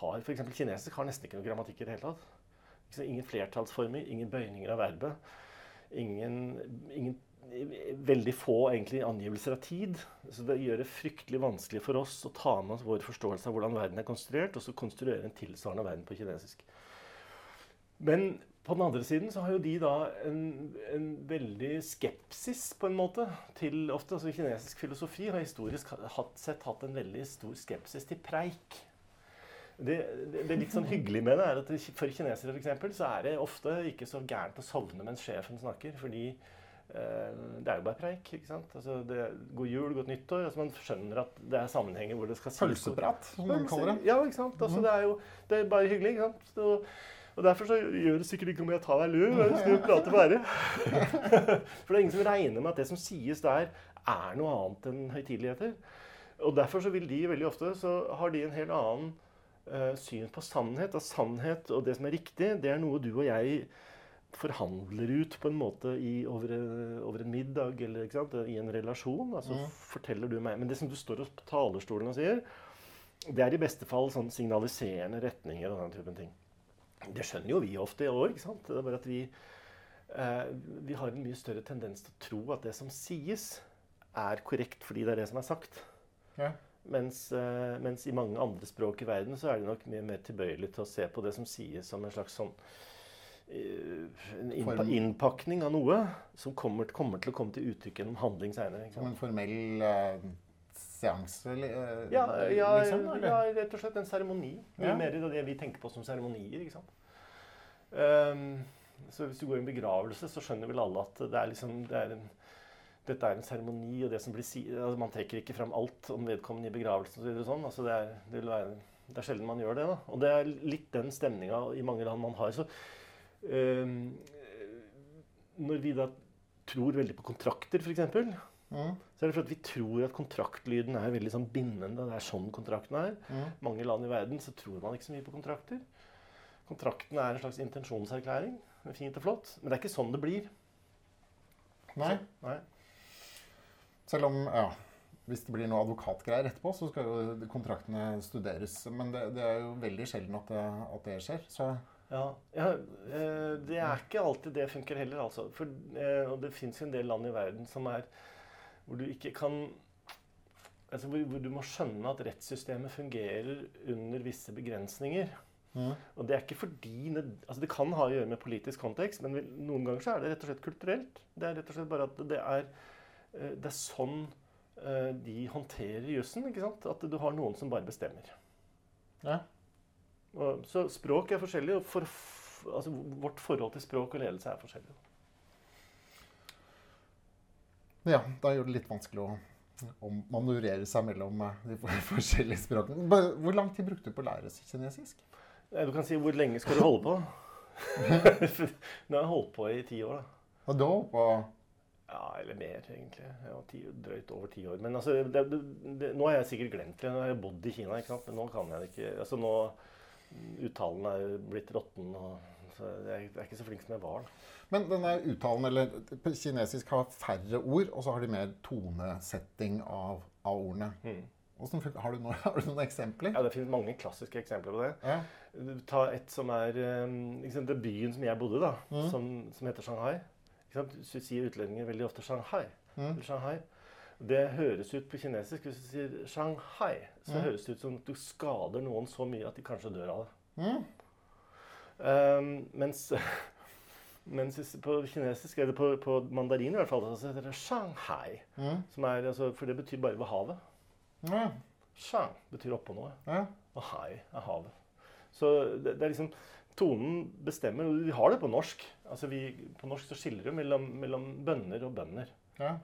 har, for Kinesisk har nesten ikke noe grammatikk i det hele tatt. Ingen flertallsformer, ingen bøyninger av verbet. Ingen, ingen Veldig få egentlig angivelser av tid. Så det gjør det fryktelig vanskelig for oss å ta med oss vår forståelse av hvordan verden er konstruert, og så konstruere en tilsvarende verden på kinesisk. Men på den andre siden så har jo de da en, en veldig skepsis på en måte til ofte. altså Kinesisk filosofi har historisk hatt, sett hatt en veldig stor skepsis til preik. Det, det, det litt sånn hyggelige med det er at for kinesere for eksempel, så er det ofte ikke så gærent å sovne mens sjefen snakker. fordi eh, det er jo bare preik. ikke sant? Altså, det, god jul, godt nyttår. altså Man skjønner at det er sammenhenger hvor det skal sies Pølseprat, som man kaller det. ja, ikke sant? Altså, det er jo det er bare hyggelig. ikke sant? Så, og Derfor så gjør det sikkert ikke om jeg tar deg lur, hvis du og prate bare. For det er ingen som regner med at det som sies der, er noe annet enn høytideligheter. Og derfor så vil de veldig ofte så har de en helt annen uh, syn på sannhet. At sannhet og det som er riktig, det er noe du og jeg forhandler ut på en måte i, over, eh, over en middag eller i en relasjon. Altså Mm. forteller du meg Men det som du står på talerstolen og sier, det er i beste fall sånn signaliserende retninger og den typen ting. Det skjønner jo vi ofte òg. Det er bare at vi, eh, vi har en mye større tendens til å tro at det som sies, er korrekt fordi det er det som er sagt. Ja. Mens, eh, mens i mange andre språk i verden så er de nok mye mer tilbøyelig til å se på det som sies, som en slags sånn eh, en innpa innpakning av noe som kommer, kommer til å komme til uttrykk gjennom handling seinere. Som en formell eh, seanse, eh, Ja, ja, liksom? Eller? ja, rett og slett en seremoni. Mye Ja. mer i det vi tenker på som seremonier. ikke sant? Um, så hvis du går i en begravelse, så skjønner vel alle at det er liksom, det er en, dette er en seremoni, og det som blir si, altså Man trekker ikke fram alt om vedkommende i begravelsen osv. Sånn. Altså det, er, det, være, det er sjelden man gjør det. da. Og det er litt den stemninga i mange land man har. Så um, når vi da tror veldig på kontrakter, f.eks., Mm, så er det fordi vi tror at kontraktlyden er veldig sånn bindende. Det er sånn kontrakten er. mm. mange land i verden så tror man ikke så mye på kontrakter. Kontrakten er en slags intensjonserklæring. Det Fint og flott. Men det er ikke sånn det blir. Nei. Nei. Selv om ja, hvis det blir noe advokatgreier etterpå, så skal jo kontraktene studeres. Men det, det er jo veldig sjelden at det, at det skjer. Så Ja, ja eh, Det er ikke alltid det funker heller, altså. For, eh, og det fins en del land i verden som er hvor du ikke kan altså hvor, hvor du må skjønne at rettssystemet fungerer under visse begrensninger. mm. Og det er ikke fordi altså Det kan ha å gjøre med politisk kontekst, men noen ganger så er det rett og slett kulturelt. Det er rett og slett bare at det er, eh, det er sånn eh, de håndterer jussen. At du har noen som bare bestemmer. Ja. Og, så språk er forskjellig, og for, altså, vårt forhold til språk og ledelse er forskjellig. Ja, da gjør det litt vanskelig å å manøvrere seg mellom eh, de forskjellige språkene. Hvor lang tid brukte du på å lære kinesisk? Eh, Du kan si hvor lenge skal du holde på? Nå har jeg holdt på i ti år, da. Og da på Ja, eller mer, egentlig. Ja, ti, drøyt over ti år. Men altså, det, det, det, nå har jeg sikkert glemt det. Nå har jeg bodd i Kina, ikke sant? men nå kan jeg det ikke. Altså, nå Uttalen er jo blitt råtten, og så jeg er ikke så flink som jeg var. da. Men denne uttalen, eller kinesisk har færre ord, og så har de mer tonesetting av, av ordene. Mm. Hvordan har, du noen, har du noen eksempler? Ja, Det finnes mange klassiske eksempler på det. Ja. Ta et som er liksom, Det byen som jeg bodde da, Mm. som, som heter Shanghai. Så sier utlendinger veldig ofte Shanghai. Mm. Eller Shanghai. Det høres ut på kinesisk Hvis du sier Shanghai, så Mm. høres det ut som du skader noen så mye at de kanskje dør av det. Mm. Um, mens, mens på kinesisk, eller på, på mandarin i hvert fall, så heter det Shanghai. Mm. Som er, altså, for det betyr bare ved havet. Mm. Shang betyr oppå noe. Mm. Og hai er havet. Så det, det er liksom Tonen bestemmer. Og vi har det på norsk. Altså vi, på norsk så skiller det mellom, mellom bønner og bønder. Ja.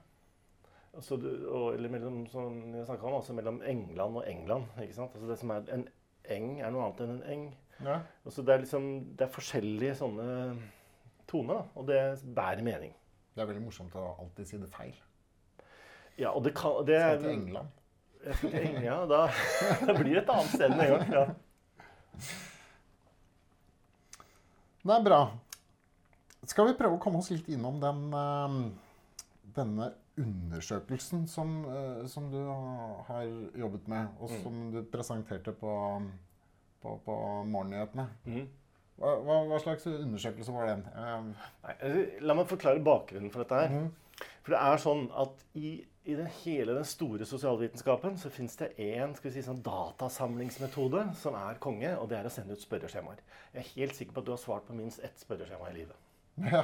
Altså og, eller mellom, som jeg om, altså mellom England og England. ikke sant? Altså det som er En eng er noe annet enn en eng. Ja. Så det er liksom, det er forskjellige sånne toner, da, og det bærer mening. Det er veldig morsomt å alltid si det feil. Ja, og det kan det Skal er, til England. Jeg skal til England, ja, da, det blir det et annet sted enn en gang. Ja. Det er bra. Skal vi prøve å komme oss litt innom den, eh, denne undersøkelsen som, eh, som du har jobbet med, og Mm. som du presenterte på, på, på morgennyhetene? Mm. Hva, hva, hva slags undersøkelse var den? Eh, Nei, altså, la meg forklare bakgrunnen for dette her. Mm. For det er sånn at i, i den hele den store sosialvitenskapen så fins det én si, sånn datasamlingsmetode som er konge, og det er å sende ut spørreskjemaer. Jeg er helt sikker på at du har svart på minst ett spørreskjema i livet. ja.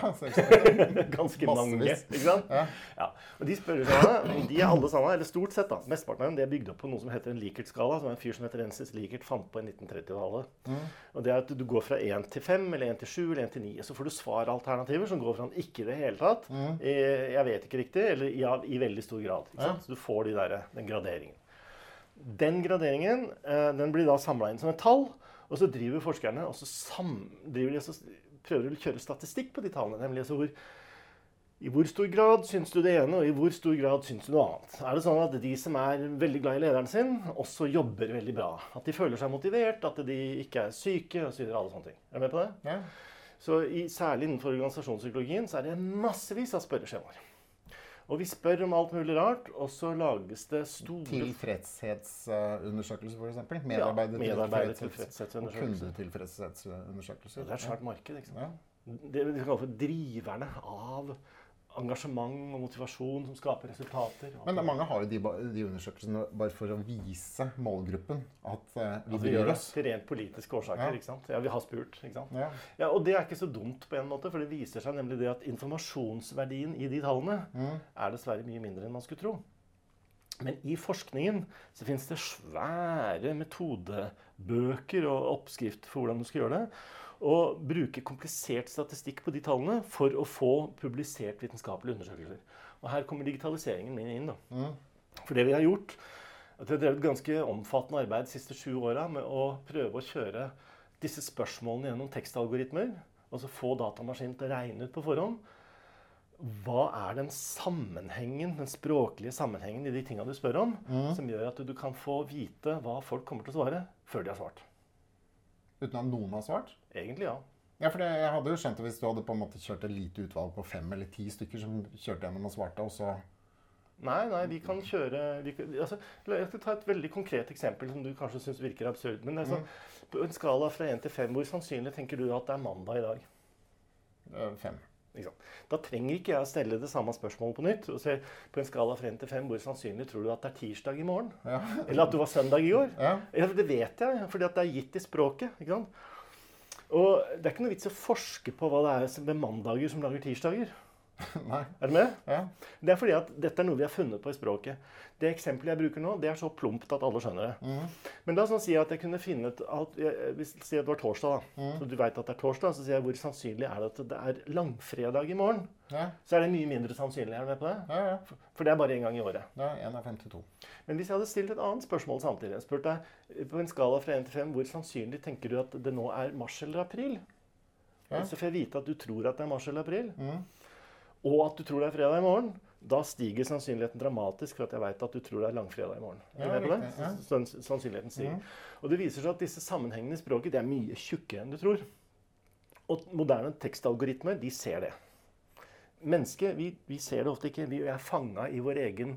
Ganske mange. Ikke sant? Ja. Ja. Og de spørreskjemaene de er alle sammen, eller stort sett da, mesteparten av dem, de er bygd opp på noe som heter en Likert-skala, som en fyr som heter Rensis Likert fant på i 1930-tallet. Mm. Og det er at du går fra 1 til 5, eller 1 til 7, eller 1 til 9. Så får du svaralternativer som går fra en ikke i det hele tatt, Mm. jeg vet ikke riktig, eller ja, i veldig stor grad. Ja. Så du får de der, den graderingen. Den graderingen eh, den blir da samla inn som et tall, og så driver forskerne og så sam, driver de, og så prøver å kjøre statistikk på de tallene. nemlig altså hvor i hvor stor grad syns du det ene, og i hvor stor grad syns du noe annet? Er det sånn at de som er veldig glad i lederen sin, også jobber veldig bra? At de føler seg motivert, at de ikke er syke osv. Alle sånne ting. Er du med på det? Ja. Så i, Særlig innenfor organisasjonspsykologien så er det massevis av spørreskjemaer. Og vi spør om alt mulig rart, og så lages det store Tilfredshetsundersøkelser, f.eks. ja, medarbeidertilfredshetsundersøkelser. kundetilfredshetsundersøkelser. Det er et svært marked. ikke sant? Ja. Det vi kaller for driverne av engasjement og motivasjon som skaper resultater. Men mange har jo de, de undersøkelsene bare for å vise målgruppen at eh, vi altså, bryr oss. til rent politiske årsaker. Ja. ikke sant? Ja, vi har spurt. ikke sant? Ja. Ja, Og det er ikke så dumt på en måte, for det viser seg nemlig det at informasjonsverdien i de tallene Mm. er dessverre mye mindre enn man skulle tro. Men i forskningen så finnes det svære metodebøker og oppskrift for hvordan du skal gjøre det. Og bruke komplisert statistikk på de tallene for å få publisert vitenskapelige undersøkelser. Og her kommer digitaliseringen min inn. da. Mm. For det vi har gjort, at vi har drevet ganske omfattende arbeid de siste sju åra med å prøve å kjøre disse spørsmålene gjennom tekstalgoritmer. Og så få datamaskinen til å regne ut på forhånd. Hva er den sammenhengen, den språklige sammenhengen i de tinga du spør om, som gjør at du kan få vite hva folk kommer til å svare før de har svart? Uten at noen har svart? Egentlig ja. Ja, for det, jeg hadde jo skjønt det hvis du hadde på en måte kjørt et lite utvalg på fem eller ti stykker som kjørte gjennom og svarte, og så Nei, nei, vi kan kjøre de, altså, Jeg skal ta et veldig konkret eksempel som du kanskje syns virker absurd. Men altså, på en skala fra 1 til 5, hvor sannsynlig tenker du at det er mandag i dag? eh, fem. Da trenger ikke jeg å stelle det samme spørsmålet på nytt. og se På en skala fra 1 til 5, hvor sannsynlig tror du at det er tirsdag i morgen? Ja. Eller at du var søndag i går? Ja. Ja, det vet jeg, fordi det er gitt i språket. ikke sant? Og det er ikke noe vits å forske på hva det er med mandager som lager tirsdager. Nei. Er du med? Ja. Det er fordi at dette er noe vi har funnet på i språket. Det eksempelet jeg bruker nå, det er så plumpt at alle skjønner det. Mm. Men la oss nå si at jeg kunne finne ut at, jeg, Hvis si at det var torsdag, da, Mm. så du vet at det er torsdag, så sier jeg hvor sannsynlig er det at det er langfredag i morgen? Ja. Så er det mye mindre sannsynlig. Er du med på det? Ja, ja. For det er bare én gang i året. Ja, 1 av 52. Men hvis jeg hadde stilt et annet spørsmål samtidig, jeg spurt deg eh, på en skala fra 1 til 5, hvor sannsynlig tenker du at det nå er mars eller april? Ja. Så får jeg vite at du tror at det er mars eller april, Mm. Og at du tror det er fredag i morgen. Da stiger sannsynligheten dramatisk for at jeg vet at du tror det er langfredag i morgen. Er du Ja, riktig, ja. Sannsynligheten stiger. Mm. Og det viser seg at disse sammenhengene i språket er mye tjukkere enn du tror. Og moderne tekstalgoritmer de ser det. Mennesket vi, vi ser det ofte ikke. Vi er fanga i vår egen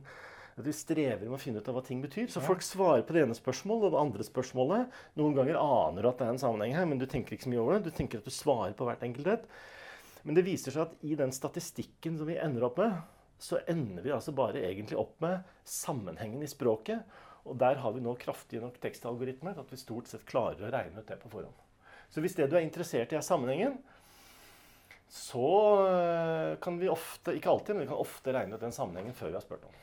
at Vi strever med å finne ut av hva ting betyr. Så Ja. folk svarer på det ene spørsmålet og det andre spørsmålet. Noen ganger aner du at det er en sammenheng her, men du tenker ikke så mye over det. Du tenker at du svarer på hvert enkelt et. Men det viser seg at i den statistikken som vi ender opp med, så ender vi altså bare egentlig opp med sammenhengen i språket. Og der har vi nå kraftige nok tekstalgoritmer at vi stort sett klarer å regne ut det på forhånd. Så hvis det du er interessert i, er sammenhengen, så øh, kan vi ofte, ikke alltid, men vi kan ofte regne ut den sammenhengen før vi har spurt om.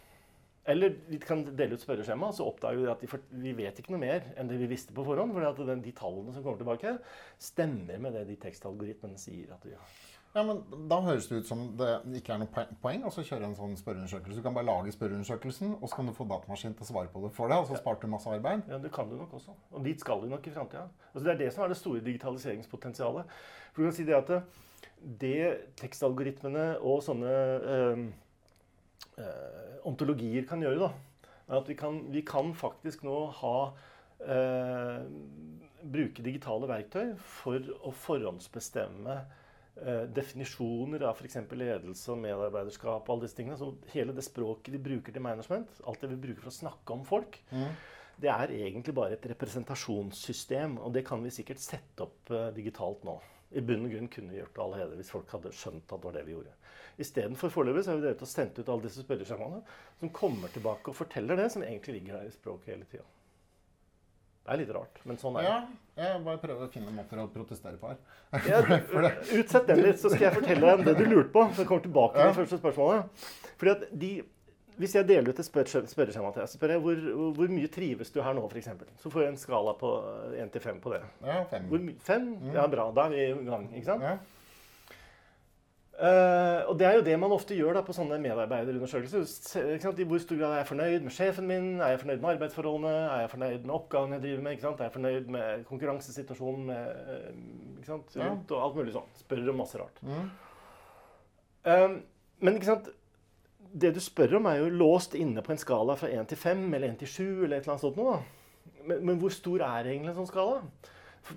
Eller vi kan dele ut spørreskjema, så oppdager vi at vi vet ikke noe mer enn det vi visste på forhånd. For de tallene som kommer tilbake, stemmer med det de tekstalgoritmene sier at vi har. Ja, men Da høres det ut som det ikke er noe poeng- å så kjøre en sånn spørreundersøkelse. Du kan bare lage spørreundersøkelsen, og så kan du få datamaskin til å svare på det for deg. Og så sparte du masse arbeid. Ja, det kan du nok også. Og dit skal du nok i framtida. Altså, det er det som er det store digitaliseringspotensialet. For du kan si det at det, det tekstalgoritmene og sånne øh, øh, ontologier kan gjøre, da, er at vi kan, vi kan faktisk nå ha øh, Bruke digitale verktøy for å forhåndsbestemme eh, definisjoner av f.eks. ledelse og medarbeiderskap. og alle disse tingene. Så hele det språket vi bruker til management, alt det vi bruker for å snakke om folk, Mm. det er egentlig bare et representasjonssystem, og det kan vi sikkert sette opp eh, digitalt nå. I bunn og grunn kunne vi gjort det allerede hvis folk hadde skjønt at det var det vi gjorde. Istedenfor foreløpig så har vi drevet og sendt ut alle disse spørreskjemaene som kommer tilbake og forteller det som egentlig ligger der i språket hele tida. Det er litt rart, men sånn er det. Ja, jeg bare prøver å finne måter å protestere på her. Ja, utsett den litt, så skal jeg fortelle deg det du lurte på. Så jeg kommer tilbake til det første spørsmålet. Fordi at de, Hvis jeg deler ut et spør spørreskjema til deg, så spør jeg hvor, hvor mye trives du her nå, f.eks. Så får jeg en skala på 1 til 5 på det. Ja, fem. Hvor my- Fem? Ja, bra. Da er vi i gang. ikke sant? Ja. Eh, og det er jo det man ofte gjør da på sånne medarbeiderundersøkelser. I hvor stor grad er jeg fornøyd med sjefen min? Er jeg fornøyd med arbeidsforholdene? Er jeg fornøyd med oppgaven jeg driver med? Er jeg fornøyd med konkurransesituasjonen med, eh, sant? Ja. Og alt mulig sånn. Spør om masse rart. Mm. Um, men det du spør om, er jo låst inne på en skala fra 1 til 5 eller 1 til 7 eller et eller annet sånt noe. Men, men hvor stor er egentlig en sånn skala?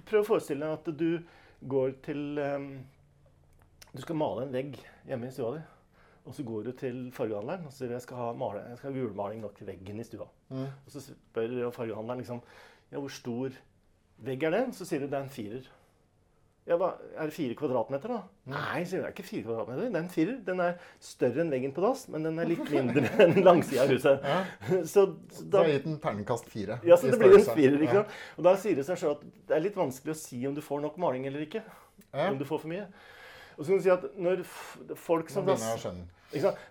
Prøv å forestille deg at du går til um, Du skal male en vegg hjemme i stua di. Og så går du til fargehandleren og sier jeg skal ha, male, jeg skal ha gulmaling nok til veggen i stua. Mm. Og så spør fargehandleren liksom ja, hvor stor vegg er det? Så sier du det er en firer. Ja, hva, Er det fire kvadratmeter, da? Nei, sier du, det er ikke fire kvadratmeter. Det er en firer. Den er større enn veggen på dass, men den er litt mindre enn langsida av huset. Ja. Så, så da, har gitt den terningkast fire. ja, så det blir en firer. ikke Ja. sant? Og da sier det seg selv at det er litt vanskelig å si om du får nok maling eller ikke. Ja. Om du får for mye. Og så kan du si at når folk som sant?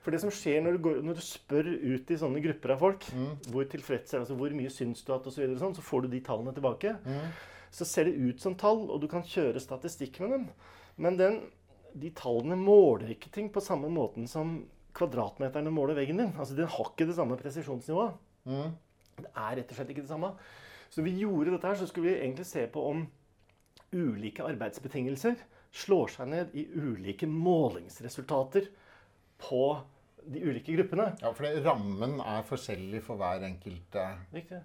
For det som skjer når du, går, når du spør ut i sånne grupper av folk, Mm. hvor tilfreds er altså hvor mye syns du at og så, videre, sånn, så får du de tallene tilbake. Mm. Så ser det ut som tall, og du kan kjøre statistikk med dem. Men den, de tallene måler ikke ting på samme måten som kvadratmeterne måler veggen din. Altså, Den har ikke det samme presisjonsnivået. Mm. Det er rett og slett ikke det samme. Så vi gjorde dette her, så skulle vi egentlig se på om ulike arbeidsbetingelser slår seg ned i ulike målingsresultater på de ulike gruppene. Ja, for det, rammen er forskjellig for hver enkelt eh, Riktig.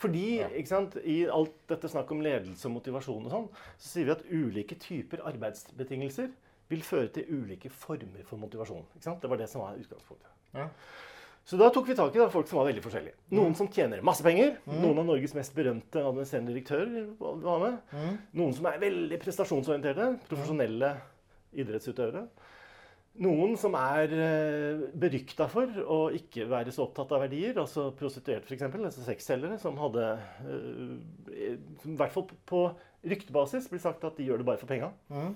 Fordi Ja. ikke sant, i alt dette snakk om ledelse og motivasjon og sånn, så sier vi at ulike typer arbeidsbetingelser vil føre til ulike former for motivasjon. Ikke sant? Det var det som var utgangspunktet. Ja. Så da tok vi tak i da, folk som var veldig forskjellige. Noen som tjener masse penger. Noen av Norges mest berømte administrerende direktører var med. Mm. Noen som er veldig prestasjonsorienterte. Profesjonelle idrettsutøvere. Noen som er uh, berykta for å ikke være så opptatt av verdier, altså prostituerte f.eks., altså sexselgere, som hadde eh, I hvert fall på ryktebasis blir sagt at de gjør det bare for penga. Mm.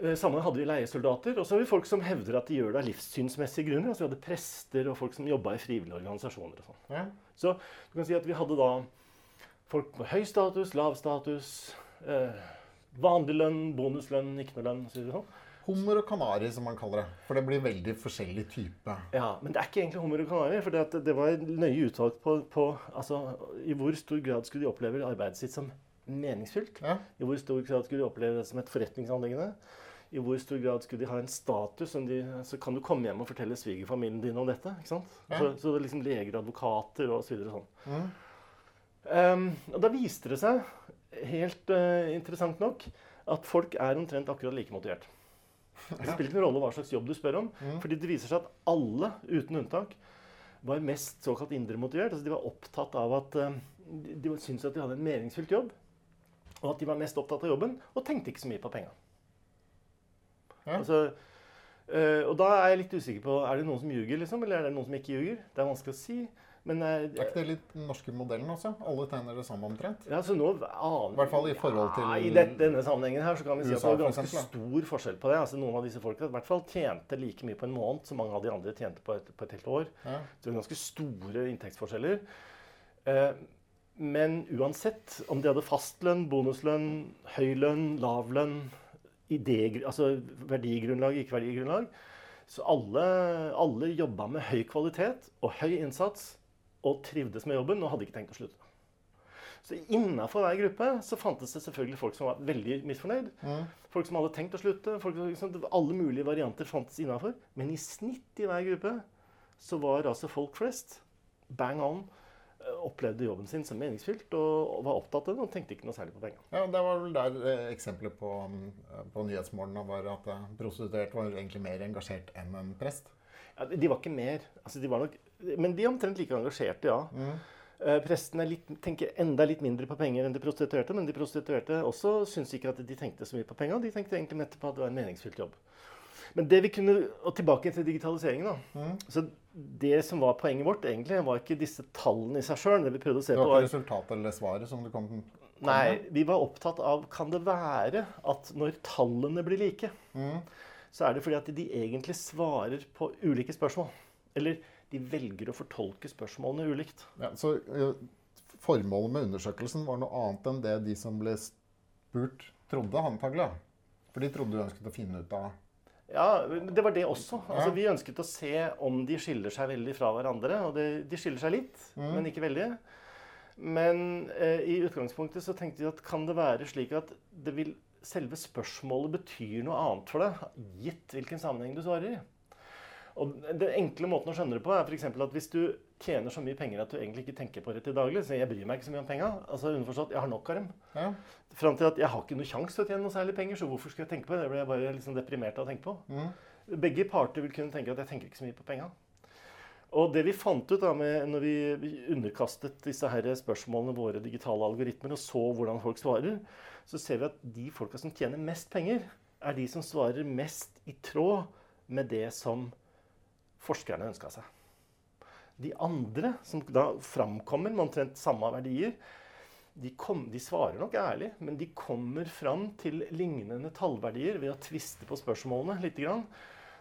Eh, Samme hadde vi leiesoldater, og så har vi folk som hevder at de gjør det av livssynsmessige grunner. Altså vi hadde prester og folk som jobba i frivillige organisasjoner. og sånn. Ja. Så du kan si at vi hadde da folk med høy status, lav status, eh, vanlig lønn, bonuslønn, ikke noe lønn. Så sånn. Hummer og kanari, som man kaller det. For det blir veldig forskjellig type. Ja, Men det er ikke egentlig hummer og kanari. For det, det var nøye utvalgt på, på altså, i hvor stor grad skulle de oppleve arbeidet sitt som meningsfylt. Ja. I hvor stor grad skulle de oppleve det som et forretningsanliggende. I hvor stor grad skulle de ha en status som de, Så kan du komme hjem og fortelle svigerfamilien din om dette. ikke sant? Ja. Så, så det er liksom leger, advokater og så videre sånn. Mm. Um, og da viste det seg, helt uh, interessant nok, at folk er omtrent akkurat like motivert. Det spiller ingen rolle hva slags jobb du spør om, Mm. fordi det viser seg at alle, uten unntak, var mest såkalt indremotivert. Altså de var opptatt av at eh, de syntes at de hadde en meningsfylt jobb, og at de var mest opptatt av jobben, og tenkte ikke så mye på penga. Ja. Altså, eh, og da er jeg litt usikker på Er det noen som ljuger, liksom, eller er det noen som ikke ljuger. Det er vanskelig å si. Men eh, Er ikke det litt den norske modellen også? Alle tegner det samme omtrent? ja, så nå aner I hvert fall i forhold til ja, I det, denne sammenhengen her så kan vi si at det var ganske eksempel, stor forskjell på det. Altså Noen av disse folka i hvert fall tjente like mye på en måned som mange av de andre tjente på et, på et helt år. Ja. Så det var ganske store inntektsforskjeller. Eh, men uansett om de hadde fastlønn, bonuslønn, høy lønn, lav lønn, altså verdigrunnlag, ikke-verdigrunnlag Så alle, alle jobba med høy kvalitet og høy innsats og trivdes med jobben og hadde ikke tenkt å slutte. Så innafor hver gruppe så fantes det selvfølgelig folk som var veldig misfornøyd. Mm. Folk som hadde tenkt å slutte. Folk, liksom, alle mulige varianter fantes innafor. Men i snitt i hver gruppe så var altså folk flest bang on opplevde jobben sin som meningsfylt og, var opptatt av det og tenkte ikke noe særlig på penger. Ja, Det var vel der eh, eksempelet på, mm, på Nyhetsmorgen var at eh, prostituerte var egentlig mer engasjert enn en prest. Ja, de var ikke mer altså de var nok, Men de er omtrent like engasjerte, ja. Mm. Eh, Prestene er litt, tenker enda litt mindre på penger enn de prostituerte, men de prostituerte også syns ikke at de tenkte så mye på penger. De tenkte egentlig på at det var en meningsfylt jobb. Men det vi kunne, og tilbake til digitaliseringen. da, Mm. så Det som var poenget vårt, egentlig, var ikke disse tallene i seg sjøl. Det vi prøvde å se på, var var ikke resultatet eller svaret som du kom kom Nei, med? vi var opptatt av kan det være at når tallene blir like, Mm. så er det fordi at de egentlig svarer på ulike spørsmål. Eller de velger å fortolke spørsmålene ulikt. Ja, så eh, formålet med undersøkelsen var noe annet enn det de som ble spurt, trodde antagelig. For de trodde du ønsket å finne ut av Ja, det var det også. Altså, Ja. vi ønsket å se om de skiller seg veldig fra hverandre. Og det, de skiller seg litt, Mm. men ikke veldig. Men eh, i utgangspunktet så tenkte vi at kan det være slik at det vil, selve spørsmålet betyr noe annet for deg, gitt hvilken sammenheng du svarer i. Og Den enkle måten å skjønne det på er f.eks. at hvis du tjener så mye penger at du egentlig ikke tenker på det til daglig, så jeg bryr meg ikke så mye om penga, altså underforstått jeg har nok av dem, Ja. Fram til at jeg har ikke noe sjanse til å tjene noe særlig penger, så hvorfor skal jeg tenke på det? Det blir jeg bare liksom deprimert av å tenke på. Mm. Begge parter vil kunne tenke at jeg tenker ikke så mye på penga. Og det vi fant ut da med, når vi vi underkastet disse her spørsmålene våre digitale algoritmer og så hvordan folk svarer, så ser vi at de folka som tjener mest penger, er de som svarer mest i tråd med det som forskerne ønska seg. De andre, som da framkommer med omtrent samme verdier, de, kom, de svarer nok ærlig, men de kommer fram til lignende tallverdier ved å tviste på spørsmålene litt. Grann.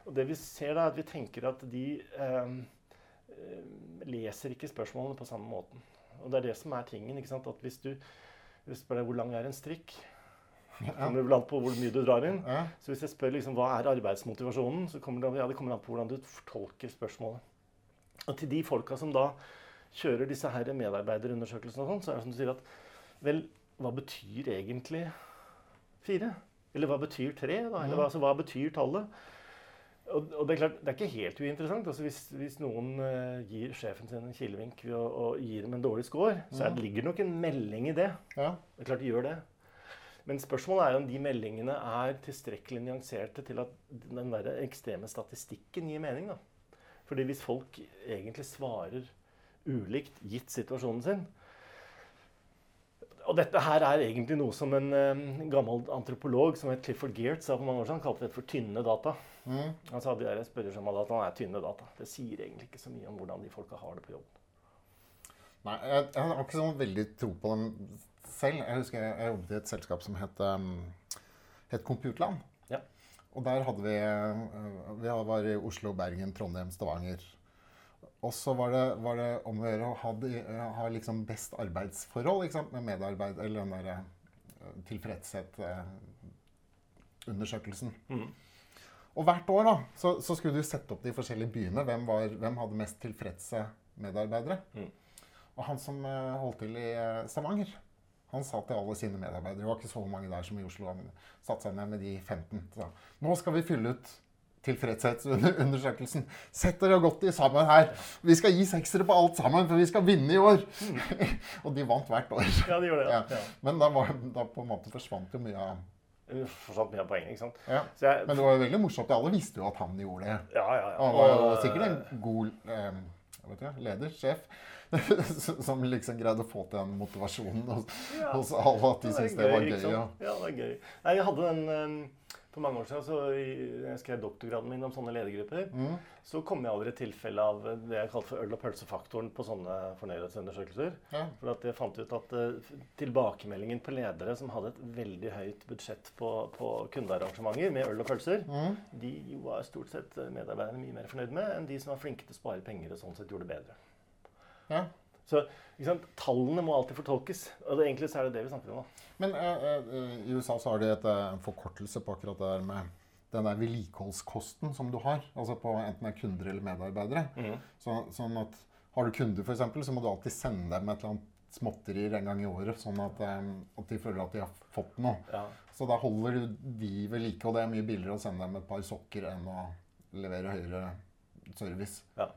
Og det vi ser da, er at vi tenker at de eh, leser ikke spørsmålene på samme måten. Og det er det som er tingen. ikke sant? At hvis du, hvis du spør deg hvor lang er en strikk, kommer det vel an på hvor mye du drar inn. Så hvis jeg spør liksom, hva er arbeidsmotivasjonen, så kommer det, ja, det kommer an på hvordan du fortolker spørsmålet. Og til de folka som da kjører disse her medarbeiderundersøkelsene og sånn, så er det som du sier at vel, hva betyr egentlig fire? Eller hva betyr tre? da? Eller hva, altså, hva betyr tallet? Og, og det er klart, det er ikke helt uinteressant. altså Hvis, hvis noen uh, gir sjefen sin en kilevink ved å, gi dem en dårlig score, så det ligger nok en melding i det. Ja. Det er klart de gjør det. Men spørsmålet er om de meldingene er tilstrekkelig nyanserte til at den der ekstreme statistikken gir mening. da. Fordi hvis folk egentlig svarer ulikt gitt situasjonen sin Og dette her er egentlig noe som en eh, gammel antropolog som het Clifford Geert sa for mange år siden, kalte det for tynne data. Mm. Han sa de der spørreskjemadataene er tynne data. Det sier egentlig ikke så mye om hvordan de folka har det på jobb. Nei, jeg, jeg har ikke sånn veldig tro på dem selv. Jeg husker jeg, jeg jobbet i et selskap som het, um, het Computland. Og der hadde vi eh, Vi var i Oslo, Bergen, Trondheim, Stavanger. Og så var det, var det om å gjøre å ha, eh, ha liksom best arbeidsforhold ikke sant? med medarbeid, eller den derre tilfredshet-undersøkelsen. Mm. Og hvert år da, så, så skulle du sette opp de forskjellige byene. Hvem, var, hvem hadde mest tilfredse medarbeidere? Mm. Og han som eh, holdt til i eh, Stavanger, han sa til alle sine medarbeidere Det var ikke så mange der som i Oslo. Han satte seg ned med de 15. Så, nå skal vi fylle ut tilfredshetsundersøkelsen. Sett dere godt i sammen her. Vi skal gi seksere på alt sammen, for vi skal vinne i år. og de vant hvert år. Ja, de gjorde det. Ja. Ja. Men da, var, da på en måte forsvant jo mye av Fortsatt mye av poenget, ikke sant. ja. Så jeg, Men det var jo veldig morsomt. Alle visste jo at han gjorde det. ja, ja, ja. Han var jo sikkert en god eh, jeg vet ikke, leder, sjef, som liksom greide å få til den motivasjonen hos, Ja. hos alle. At de syntes det var gøy. Ja. Ja, det er gøy. Nei, jeg hadde den eh, For mange år siden, så jeg skrev doktorgraden min om sånne ledergrupper, Mm. så kom jeg over et tilfelle av det jeg kalte for øl- og pølsefaktoren på sånne fornøydhetsundersøkelser. Ja. For at jeg fant ut at eh, tilbakemeldingen på ledere som hadde et veldig høyt budsjett på, på kundearrangementer med øl og pølser, Mm. de var stort sett medarbeiderne mye mer fornøyd med enn de som var flinke til å spare penger og sånn sett gjorde det bedre. Ja. Så sant? tallene må alltid fortolkes. Og det, egentlig så er det det vi snakker om. da. Men uh, uh, i USA så har de et, uh, en forkortelse på akkurat det der med den der vedlikeholdskosten som du har. Altså på enten det er kunder eller medarbeidere. Så, sånn at har du kunder, f.eks., så må du alltid sende dem et eller annet småtterier en gang i året, sånn at, um, at de føler at de har fått noe. Ja. Så da holder du de ved like, og det er mye billigere å sende dem et par sokker enn å levere høyere service. Ja.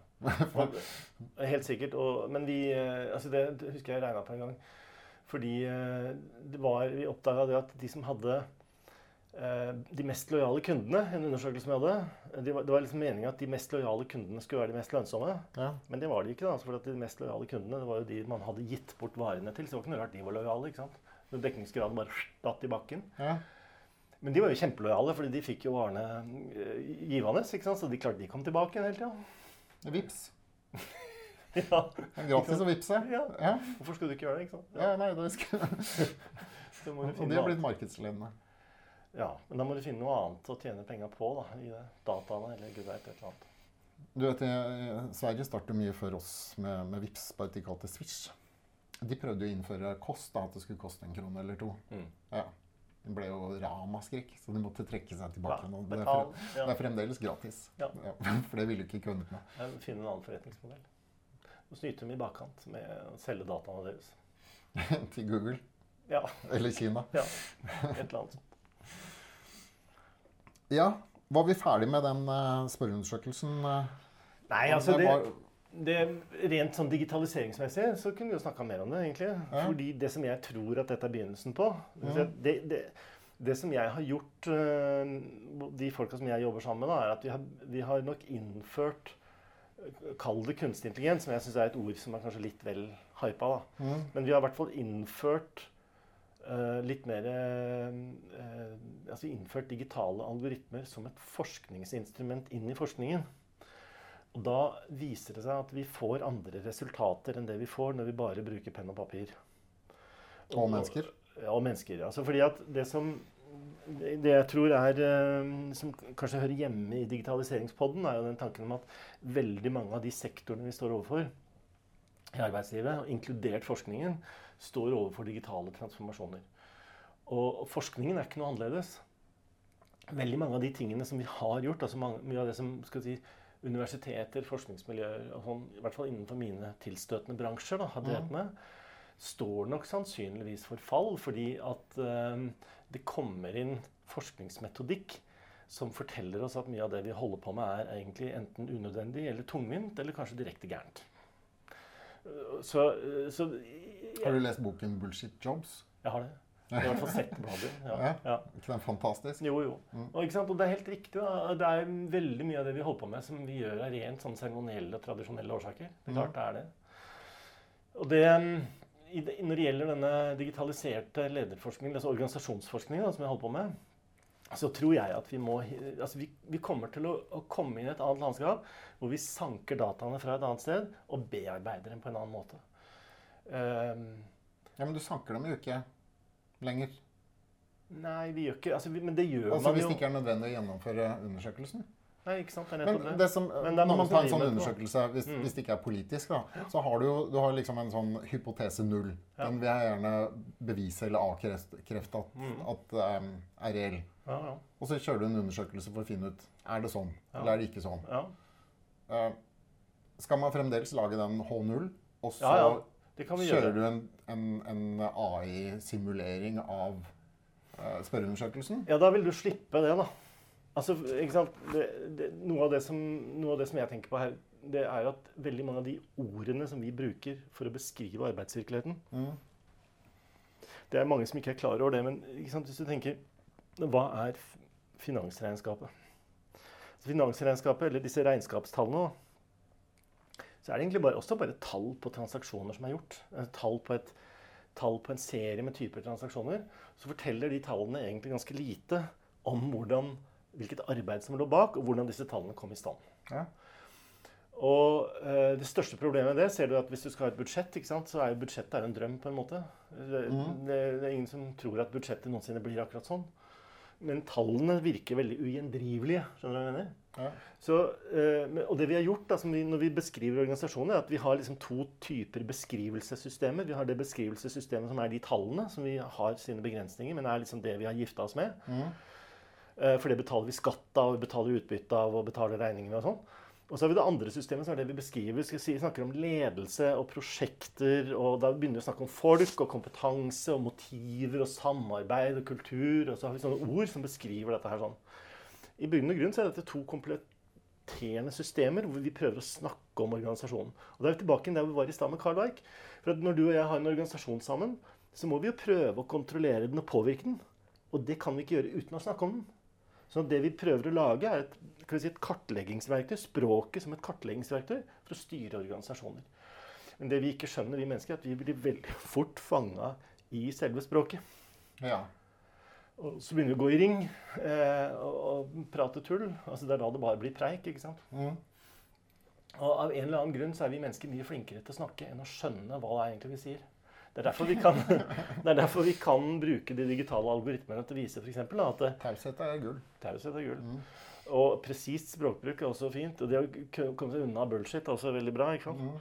Helt sikkert. Og, men vi eh, altså det, det husker jeg regna på en gang. Fordi eh, det var, vi oppdaga det at de som hadde eh, de mest lojale kundene en undersøkelse vi hadde var, Det var liksom meninga at de mest lojale kundene skulle være de mest lønnsomme. Ja. Men det var de ikke. da, altså, for De mest lojale kundene det var jo de man hadde gitt bort varene til. Så det var ikke noe rart de var lojale. ikke sant? Så Dekningsgraden bare datt i bakken. Ja. Men de var jo kjempelojale, fordi de fikk jo varene givende. ikke sant? Så de klarte de kom tilbake hele tida. Vips. Ja. Det gratis å vippse. Ja. Ja. Hvorfor skulle du ikke gjøre det? ikke sant? ja, nei, det må du Og de har blitt markedsledende. Ja, men da må du finne noe annet å tjene penger på. da, i det. Dataene eller gud veit et eller annet. Du vet, Sverige startet mye før oss med, med Vips, bare at de kalte Swish. De prøvde å innføre kost, da, at det skulle koste en krone eller to. Mm. Ja. Det ble jo ramaskrik, så de måtte trekke seg tilbake. nå. Det, er betal. det er fremdeles gratis. Ja. For det ville ikke kundene. Ja, Finne en annen forretningsmodell. Og snyte dem i bakkant med å selge dataene deres. til Google Ja, eller Kina. ja. Et eller annet. sånt. Ja, var vi ferdig med den uh, spørreundersøkelsen? eh? Nei, altså det, var, det Rent sånn digitaliseringsmessig så kunne vi jo snakka mer om det, egentlig. Ja. Fordi det som jeg tror at dette er begynnelsen på at det, det, det som jeg har gjort, øh, de folka som jeg jobber sammen med, da, er at vi har, vi har nok innført Kall det kunstig intelligens, som jeg syns er et ord som er kanskje litt vel hypa. da. Mm. Men vi har i hvert fall innført uh, litt mer øh, Altså innført digitale algoritmer som et forskningsinstrument inn i forskningen. Og da viser det seg at vi får andre resultater enn det vi får når vi bare bruker penn og papir. Og mennesker. Ja, og mennesker. Altså fordi at det som det jeg tror er eh, Som kanskje hører hjemme i digitaliseringspodden, er jo den tanken om at veldig mange av de sektorene vi står overfor i arbeidslivet, inkludert forskningen, står overfor digitale transformasjoner. Og og forskningen er ikke noe annerledes. Veldig mange av de tingene som vi har gjort, altså mange, mye av det som skal si, universiteter, forskningsmiljøer og sånn, i hvert fall innenfor mine tilstøtende bransjer da, har drevet med, står nok sannsynligvis for fall, fordi at eh, det kommer inn forskningsmetodikk som forteller oss at mye av det vi holder på med, er egentlig enten unødvendig eller tungvint, eller kanskje direkte gærent. Så, Så, jeg, Har du lest boken 'Bullshit Jobs'? Jeg har det. I hvert fall sett bladet. Ja. Ja. Ikke den fantastisk? Jo, jo. Mm. Og, og det er helt riktig. Da. Det er veldig mye av det vi holder på med, som vi gjør av rent sånn seremonielle og tradisjonelle årsaker. Det er Mm. klart det er det. Og det, Når det gjelder denne digitaliserte lederforskningen, altså organisasjonsforskningen da, som vi holder på med, så tror jeg at vi må altså vi, vi kommer til å, å komme inn i et annet landskap hvor vi sanker dataene fra et annet sted og bearbeider dem på en annen måte. Um, Ja, Men du sanker dem jo ikke lenger. Nei, vi gjør ikke altså, Men det gjør Altså man Hvis det ikke er nødvendig å gjennomføre undersøkelsen. Nei, ikke sant. Det er Men det. som, Men det når man tar en sånn undersøkelse, hvis, Mm. hvis det ikke er politisk, da, så har du jo du har liksom en sånn hypotese null. Ja. Den vil jeg gjerne bevise eller avkrefte at, Mm. at um, er reell. Ja, ja. Og så kjører du en undersøkelse for å finne ut er det sånn eller er det ikke sånn. ja. Eh, skal man fremdeles lage den H0, og så. Det kan vi kjører gjøre. du en, en, en AI-simulering av uh, spørreundersøkelsen? Ja, da vil du slippe det, da. Altså, ikke sant? Det, det, noe, av det som, noe av det som jeg tenker på her, det er jo at veldig mange av de ordene som vi bruker for å beskrive arbeidsvirkeligheten Mm. Det er mange som ikke er klar over det, men hvis du tenker Hva er finansregnskapet? Så finansregnskapet, eller disse regnskapstallene, da, så er det egentlig bare, også bare tall på transaksjoner som er gjort. Eh, Tall på, et, tall på en serie med typer transaksjoner. Så forteller de tallene egentlig ganske lite om hvordan, hvilket arbeid som lå bak, og hvordan disse tallene kom i stand. Ja. Og eh, det største problemet med det ser du at hvis du skal ha et budsjett, ikke sant, så er jo budsjettet er en drøm på en måte. Det, mm. det, det er ingen som tror at budsjettet noensinne blir akkurat sånn. Men tallene virker veldig ugjendrivelige. Skjønner du hva jeg mener? Ja. Så, eh, og det vi har gjort da, som vi, når vi beskriver organisasjoner, er at vi har liksom to typer beskrivelsessystemer. Vi har det beskrivelsessystemet som er de tallene, som vi har sine begrensninger, men er liksom det vi har gifta oss med. Mm. Eh, For det betaler vi skatt av, vi betaler utbytte av og betaler regningene og sånn. Og så har vi det andre systemet, som er det vi beskriver. Vi si, snakker om ledelse og prosjekter. og Da begynner vi å snakke om folk og kompetanse og motiver og samarbeid og kultur. Og så har vi sånne ord som beskriver dette her sånn. I bunn og grunn så er dette to kompletterende systemer hvor vi prøver å snakke om organisasjonen. Og Da er vi tilbake der vi var i stad med Carl Weich. For at når du og jeg har en organisasjon sammen, så må vi jo prøve å kontrollere den og påvirke den. Og det kan vi ikke gjøre uten å snakke om den. Så det vi prøver å lage, er et, si, et kartleggingsverktøy. Språket som et kartleggingsverktøy for å styre organisasjoner. Men det vi ikke skjønner, vi mennesker, er at vi blir veldig fort fanga i selve språket. ja. Og så begynner vi å gå i ring eh, og, og prate tull. Altså Det er da det bare blir preik. ikke sant? Mm. Og av en eller annen grunn så er vi mennesker mye flinkere til å snakke enn å skjønne hva det er egentlig vi sier. Det er derfor vi kan, er derfor vi kan bruke de digitale algoritmene til å vise eksempel, at Taushet er gull. taushet er gull. Mm. Og presist språkbruk er også fint. Og det å komme seg unna bullshit er også veldig bra. ikke sant? Mm.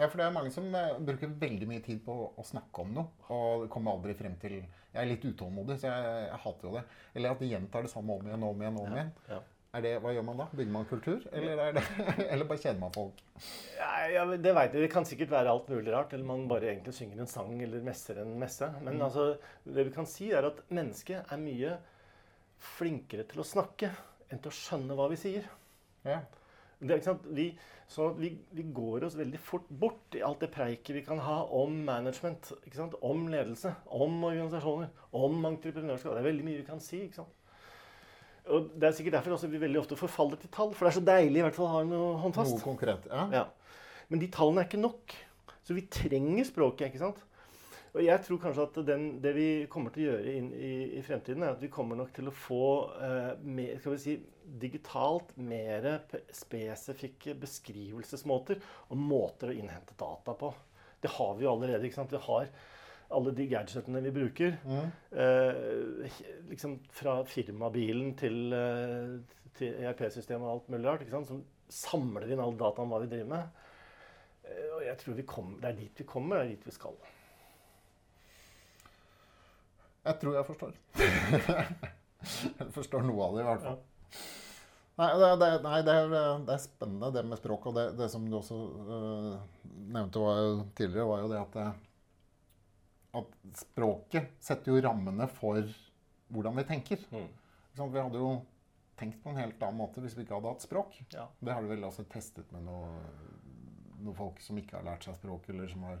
Ja, for det er mange som eh, bruker veldig mye tid på å snakke om noe, og kommer aldri frem til Jeg er litt utålmodig, så jeg, jeg hater jo det. Eller at de gjentar det samme om igjen og om igjen. om igjen. Ja. Er det, hva gjør man da? Bygger man kultur? Eller, er det, eller bare kjeder man folk? Ja, ja, det vet jeg. Det kan sikkert være alt mulig rart. Eller man bare egentlig synger en sang eller messer en messe. Men Mm. altså, det vi kan si, er at mennesket er mye flinkere til å snakke enn til å skjønne hva vi sier. Ja. Det, er Vi, så vi, vi går oss veldig fort bort i alt det preiket vi kan ha om management, ikke sant? om ledelse, om organisasjoner, om entreprenørskap. Det er veldig mye vi kan si. ikke sant? Og Det er sikkert derfor også vi veldig ofte forfaller til tall. For det er så deilig i hvert fall å ha noe håndfast. Noe konkret. Ja. Ja. Men de tallene er ikke nok. Så vi trenger språket. ikke sant? Og jeg tror kanskje at den, det vi kommer til å gjøre inn i, i fremtiden, er at vi kommer nok til å få eh, mer, skal vi si, digitalt mer spesifikke beskrivelsesmåter og måter å innhente data på. Det har vi jo allerede. ikke sant? Vi har alle de gadgetene vi bruker. Mm. Eh, liksom fra firmabilen til, eh, til ERP-systemet og alt mulig rart. ikke sant? Som samler inn all dataen hva vi driver med. Eh, og jeg tror vi kom, Det er dit vi kommer, det er dit vi skal. Jeg tror jeg forstår. jeg forstår noe av det, i hvert fall. Nei, det, det, nei det, er, det er spennende, det med språk. Og det, det som du også uh, nevnte var jo, tidligere, var jo det at, at språket setter jo rammene for hvordan vi tenker. Mm. Sånn. Vi hadde jo tenkt på en helt annen måte hvis vi ikke hadde hatt språk. Ja. Det har du vel også testet med noen noe folk som ikke har lært seg språk, eller som har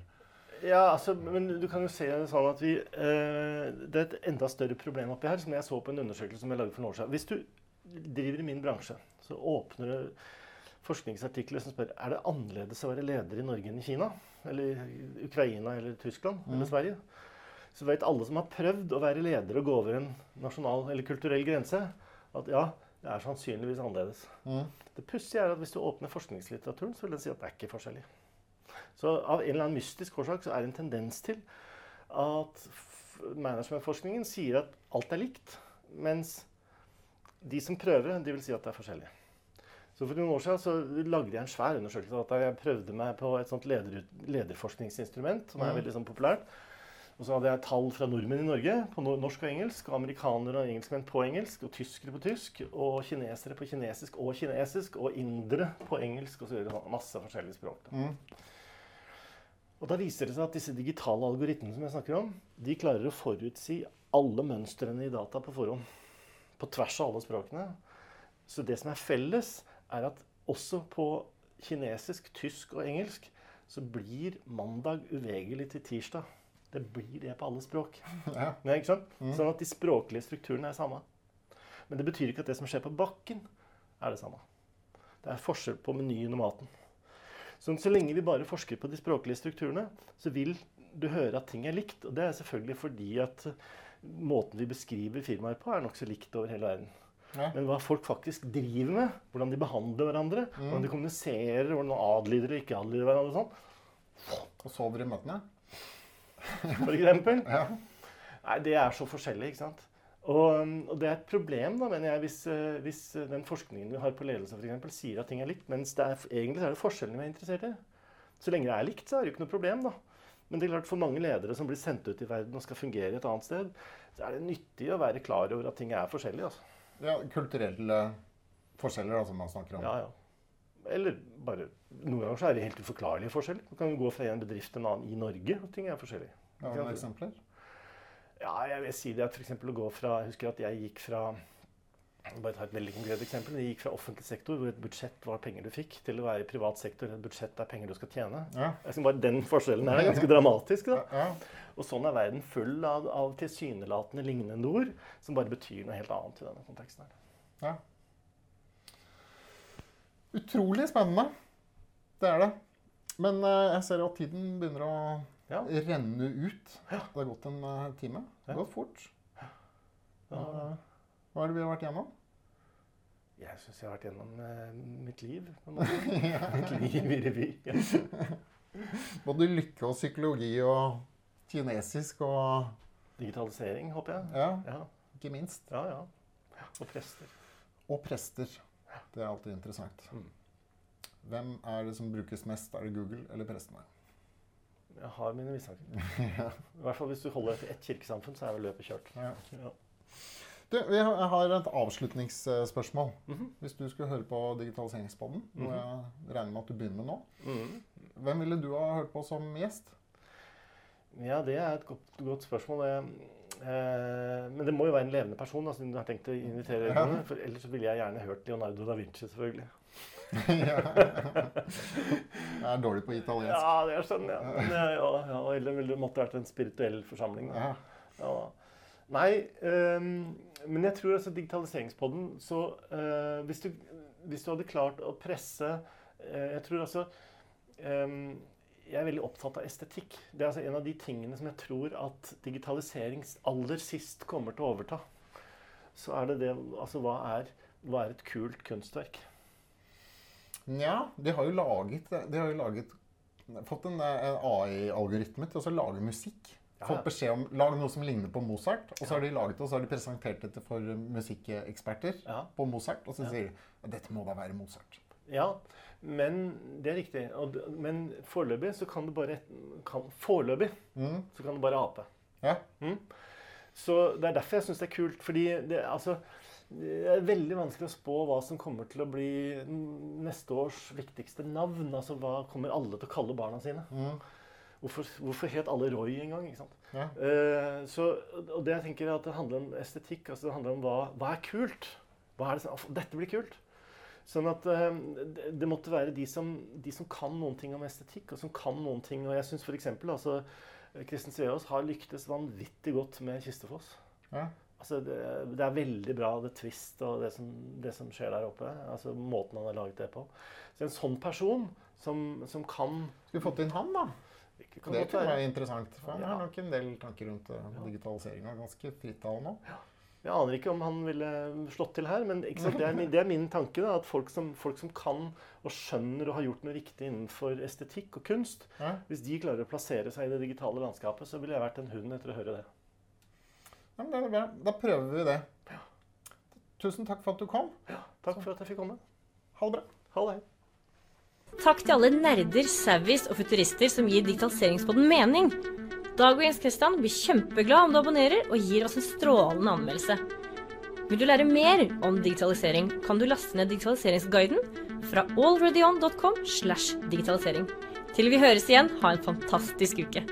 Ja, altså, men du kan jo se det sånn at vi eh, Det er et enda større problem oppi her, som jeg så på en undersøkelse som jeg lagde for noen år siden. Hvis du driver i min bransje, så åpner du forskningsartikler som spør er det annerledes å være leder i Norge enn i Kina, eller i Ukraina eller Tyskland eller Sverige. Så vet alle som har prøvd å være leder og gå over en nasjonal eller kulturell grense, at ja, det er sannsynligvis annerledes. Mm. Det pussige er at hvis du åpner forskningslitteraturen, så vil den si at det er ikke forskjellig. Så av en eller annen mystisk årsak så er det en tendens til at managementforskningen sier at alt er likt. Mens de som prøver, de vil si at det er forskjellig. Så For noen år siden så lagde jeg en svær undersøkelse. at Jeg prøvde meg på et sånt leder, lederforskningsinstrument som er veldig sånn populært. Og så hadde jeg tall fra nordmenn i Norge på norsk og engelsk, og amerikanere og engelskmenn på engelsk, og tyskere på tysk, og kinesere på kinesisk og kinesisk, og indere på engelsk, og så videre. Masse forskjellige språk. Mm. Og da viser det seg at disse digitale algoritmene som jeg snakker om, de klarer å forutsi alle mønstrene i data på forhånd. På tvers av alle språkene. Så det som er felles, er at også på kinesisk, tysk og engelsk så blir mandag uvegelig til tirsdag. Det blir det på alle språk. Ja. Ja, mm. Sånn at de språklige strukturene er samme. Men det betyr ikke at det som skjer på bakken, er det samme. Det er forskjell på menyen og maten. Så, så lenge vi bare forsker på de språklige strukturene, så vil du høre at ting er likt. Og det er selvfølgelig fordi at måten vi beskriver firmaer på, er nokså likt over hele verden. Ja. Men hva folk faktisk driver med, hvordan de behandler hverandre, mm. hvordan de kommuniserer, hvordan de adlyder og ikke adlyder hverandre og sånn. Og sover i møtene? For eksempel. ja. Nei, det er så forskjellig, ikke sant. Og, og, det er et problem da, mener jeg, hvis, eh, hvis den forskningen vi har på ledelse for eksempel, sier at ting er likt, mens det er, egentlig er det forskjellene vi er interessert i. Så lenge det er likt, så er det jo ikke noe problem. da. Men det er klart for mange ledere som blir sendt ut i verden og skal fungere et annet sted, så er det nyttig å være klar over at ting er forskjellige. altså. Ja, Kulturelle forskjeller da, som man snakker om. Ja, ja. Eller bare Noen ganger så er det helt uforklarlige forskjeller. Du kan gå fra en bedrift til en annen i Norge, og ting er forskjellige. Ja, noen eksempler? Ja, jeg vil si det at f.eks. å gå fra Jeg husker at jeg gikk fra bare ta et veldig konkret eksempel. Jeg gikk fra offentlig sektor, hvor et budsjett var penger du fikk, til å være i privat sektor, et budsjett er penger du skal tjene. Ja. Jeg bare Den forskjellen er ganske dramatisk. da. Ja. Og sånn er verden full av, av tilsynelatende lignende ord som bare betyr noe helt annet i denne konteksten. her. Ja. Utrolig spennende. Det er det. Men uh, jeg ser at tiden begynner å ja. renne ut. Det har gått en uh, time. Det har gått fort. Uh, hva er det vi har vært gjennom? Jeg syns jeg har vært gjennom mitt liv. mitt liv i revy. Både lykke og psykologi og kinesisk og Digitalisering, håper jeg. Ja, ja. Ikke minst. Ja, ja. Og prester. Og prester. Det er alltid interessant. Mm. Hvem er det som brukes mest? Er det Google eller prestene? Jeg har mine mistanker. I hvert fall hvis du holder til ett kirkesamfunn, så er vel løpet kjørt. Ja. Ja. Du, jeg har et avslutningsspørsmål. Mm -hmm. Hvis du skulle høre på Digitaliseringspodden, mm -hmm. jeg regner med at du begynner med nå, mm -hmm. hvem ville du ha hørt på som gjest? Ja, det er et godt, godt spørsmål. Eh, men det må jo være en levende person, da, siden du har tenkt å invitere. Ja. For ellers ville jeg gjerne hørt Leonardo da Vinci, selvfølgelig. Jeg er dårlig på italiensk. Ja, det er sånn, ja. ja, ja eller ville det måtte vært en spirituell forsamling. Da. Ja. Nei, um, men jeg tror altså digitaliseringspodden så uh, hvis, du, hvis, du, hadde klart å presse uh, Jeg tror altså um, Jeg er veldig opptatt av estetikk. Det er altså en av de tingene som jeg tror at digitalisering aller sist kommer til å overta. Så er det det Altså hva er, hva er et kult kunstverk? Nja, de har jo laget, de har jo laget Fått en, en AI-algoritme til å lage musikk fått beskjed om lag noe som ligner på Mozart. Og så har de laget det, og så har de presentert dette for musikkeksperter på Mozart. Og så sier de at dette må da være Mozart. Ja, men det er riktig. men foreløpig så kan du bare kan, Foreløpig mm. så kan du bare ape. Ja. Mm. Så det er derfor jeg syns det er kult. Fordi det, altså, det er veldig vanskelig å spå hva som kommer til å bli neste års viktigste navn. Altså hva kommer alle til å kalle barna sine. Mm. Hvorfor, hvorfor het alle Roy en gang? ikke sant? Ja. Uh, så, og det jeg tenker er at det handler om estetikk. altså Det handler om hva, hva er kult? Hva er det som, Dette blir kult. Sånn at uh, det, det, måtte være de som, de som, kan noen ting om estetikk, og som kan noen ting. Og jeg syns f.eks. altså Kristen Sveaas har lyktes vanvittig godt med Kistefoss. Ja. Altså, det, det, er veldig bra, det twist og det som, det som, skjer der oppe. altså Måten han har laget det på. Så en sånn person som, som kan Skulle fått inn han, da? Det kunne være interessant. For han ja. har nok en del tanker rundt uh, eh, digitaliseringa. Ganske frittalende. Ja. Jeg aner ikke om han ville slått til her, men det er, min, det, er min, tanke. Da, at folk som, folk som, kan og skjønner og har gjort noe riktig innenfor estetikk og kunst, ja. hvis de klarer å plassere seg i det digitale landskapet, så ville jeg vært en hund etter å høre det. Ja, men det er bra. Da prøver vi det. Tusen takk for at du kom. Takk for at jeg fikk komme. Ha det bra. Ha det. Takk til alle nerder, savvies og futurister som gir digitaliseringspodden mening. Dag og Jens Kristian blir kjempeglad om du abonnerer og gir oss en strålende anmeldelse. Vil du lære mer om digitalisering, kan du laste ned digitaliseringsguiden fra allreadyon.com slash digitalisering. Til vi høres igjen, ha en fantastisk uke.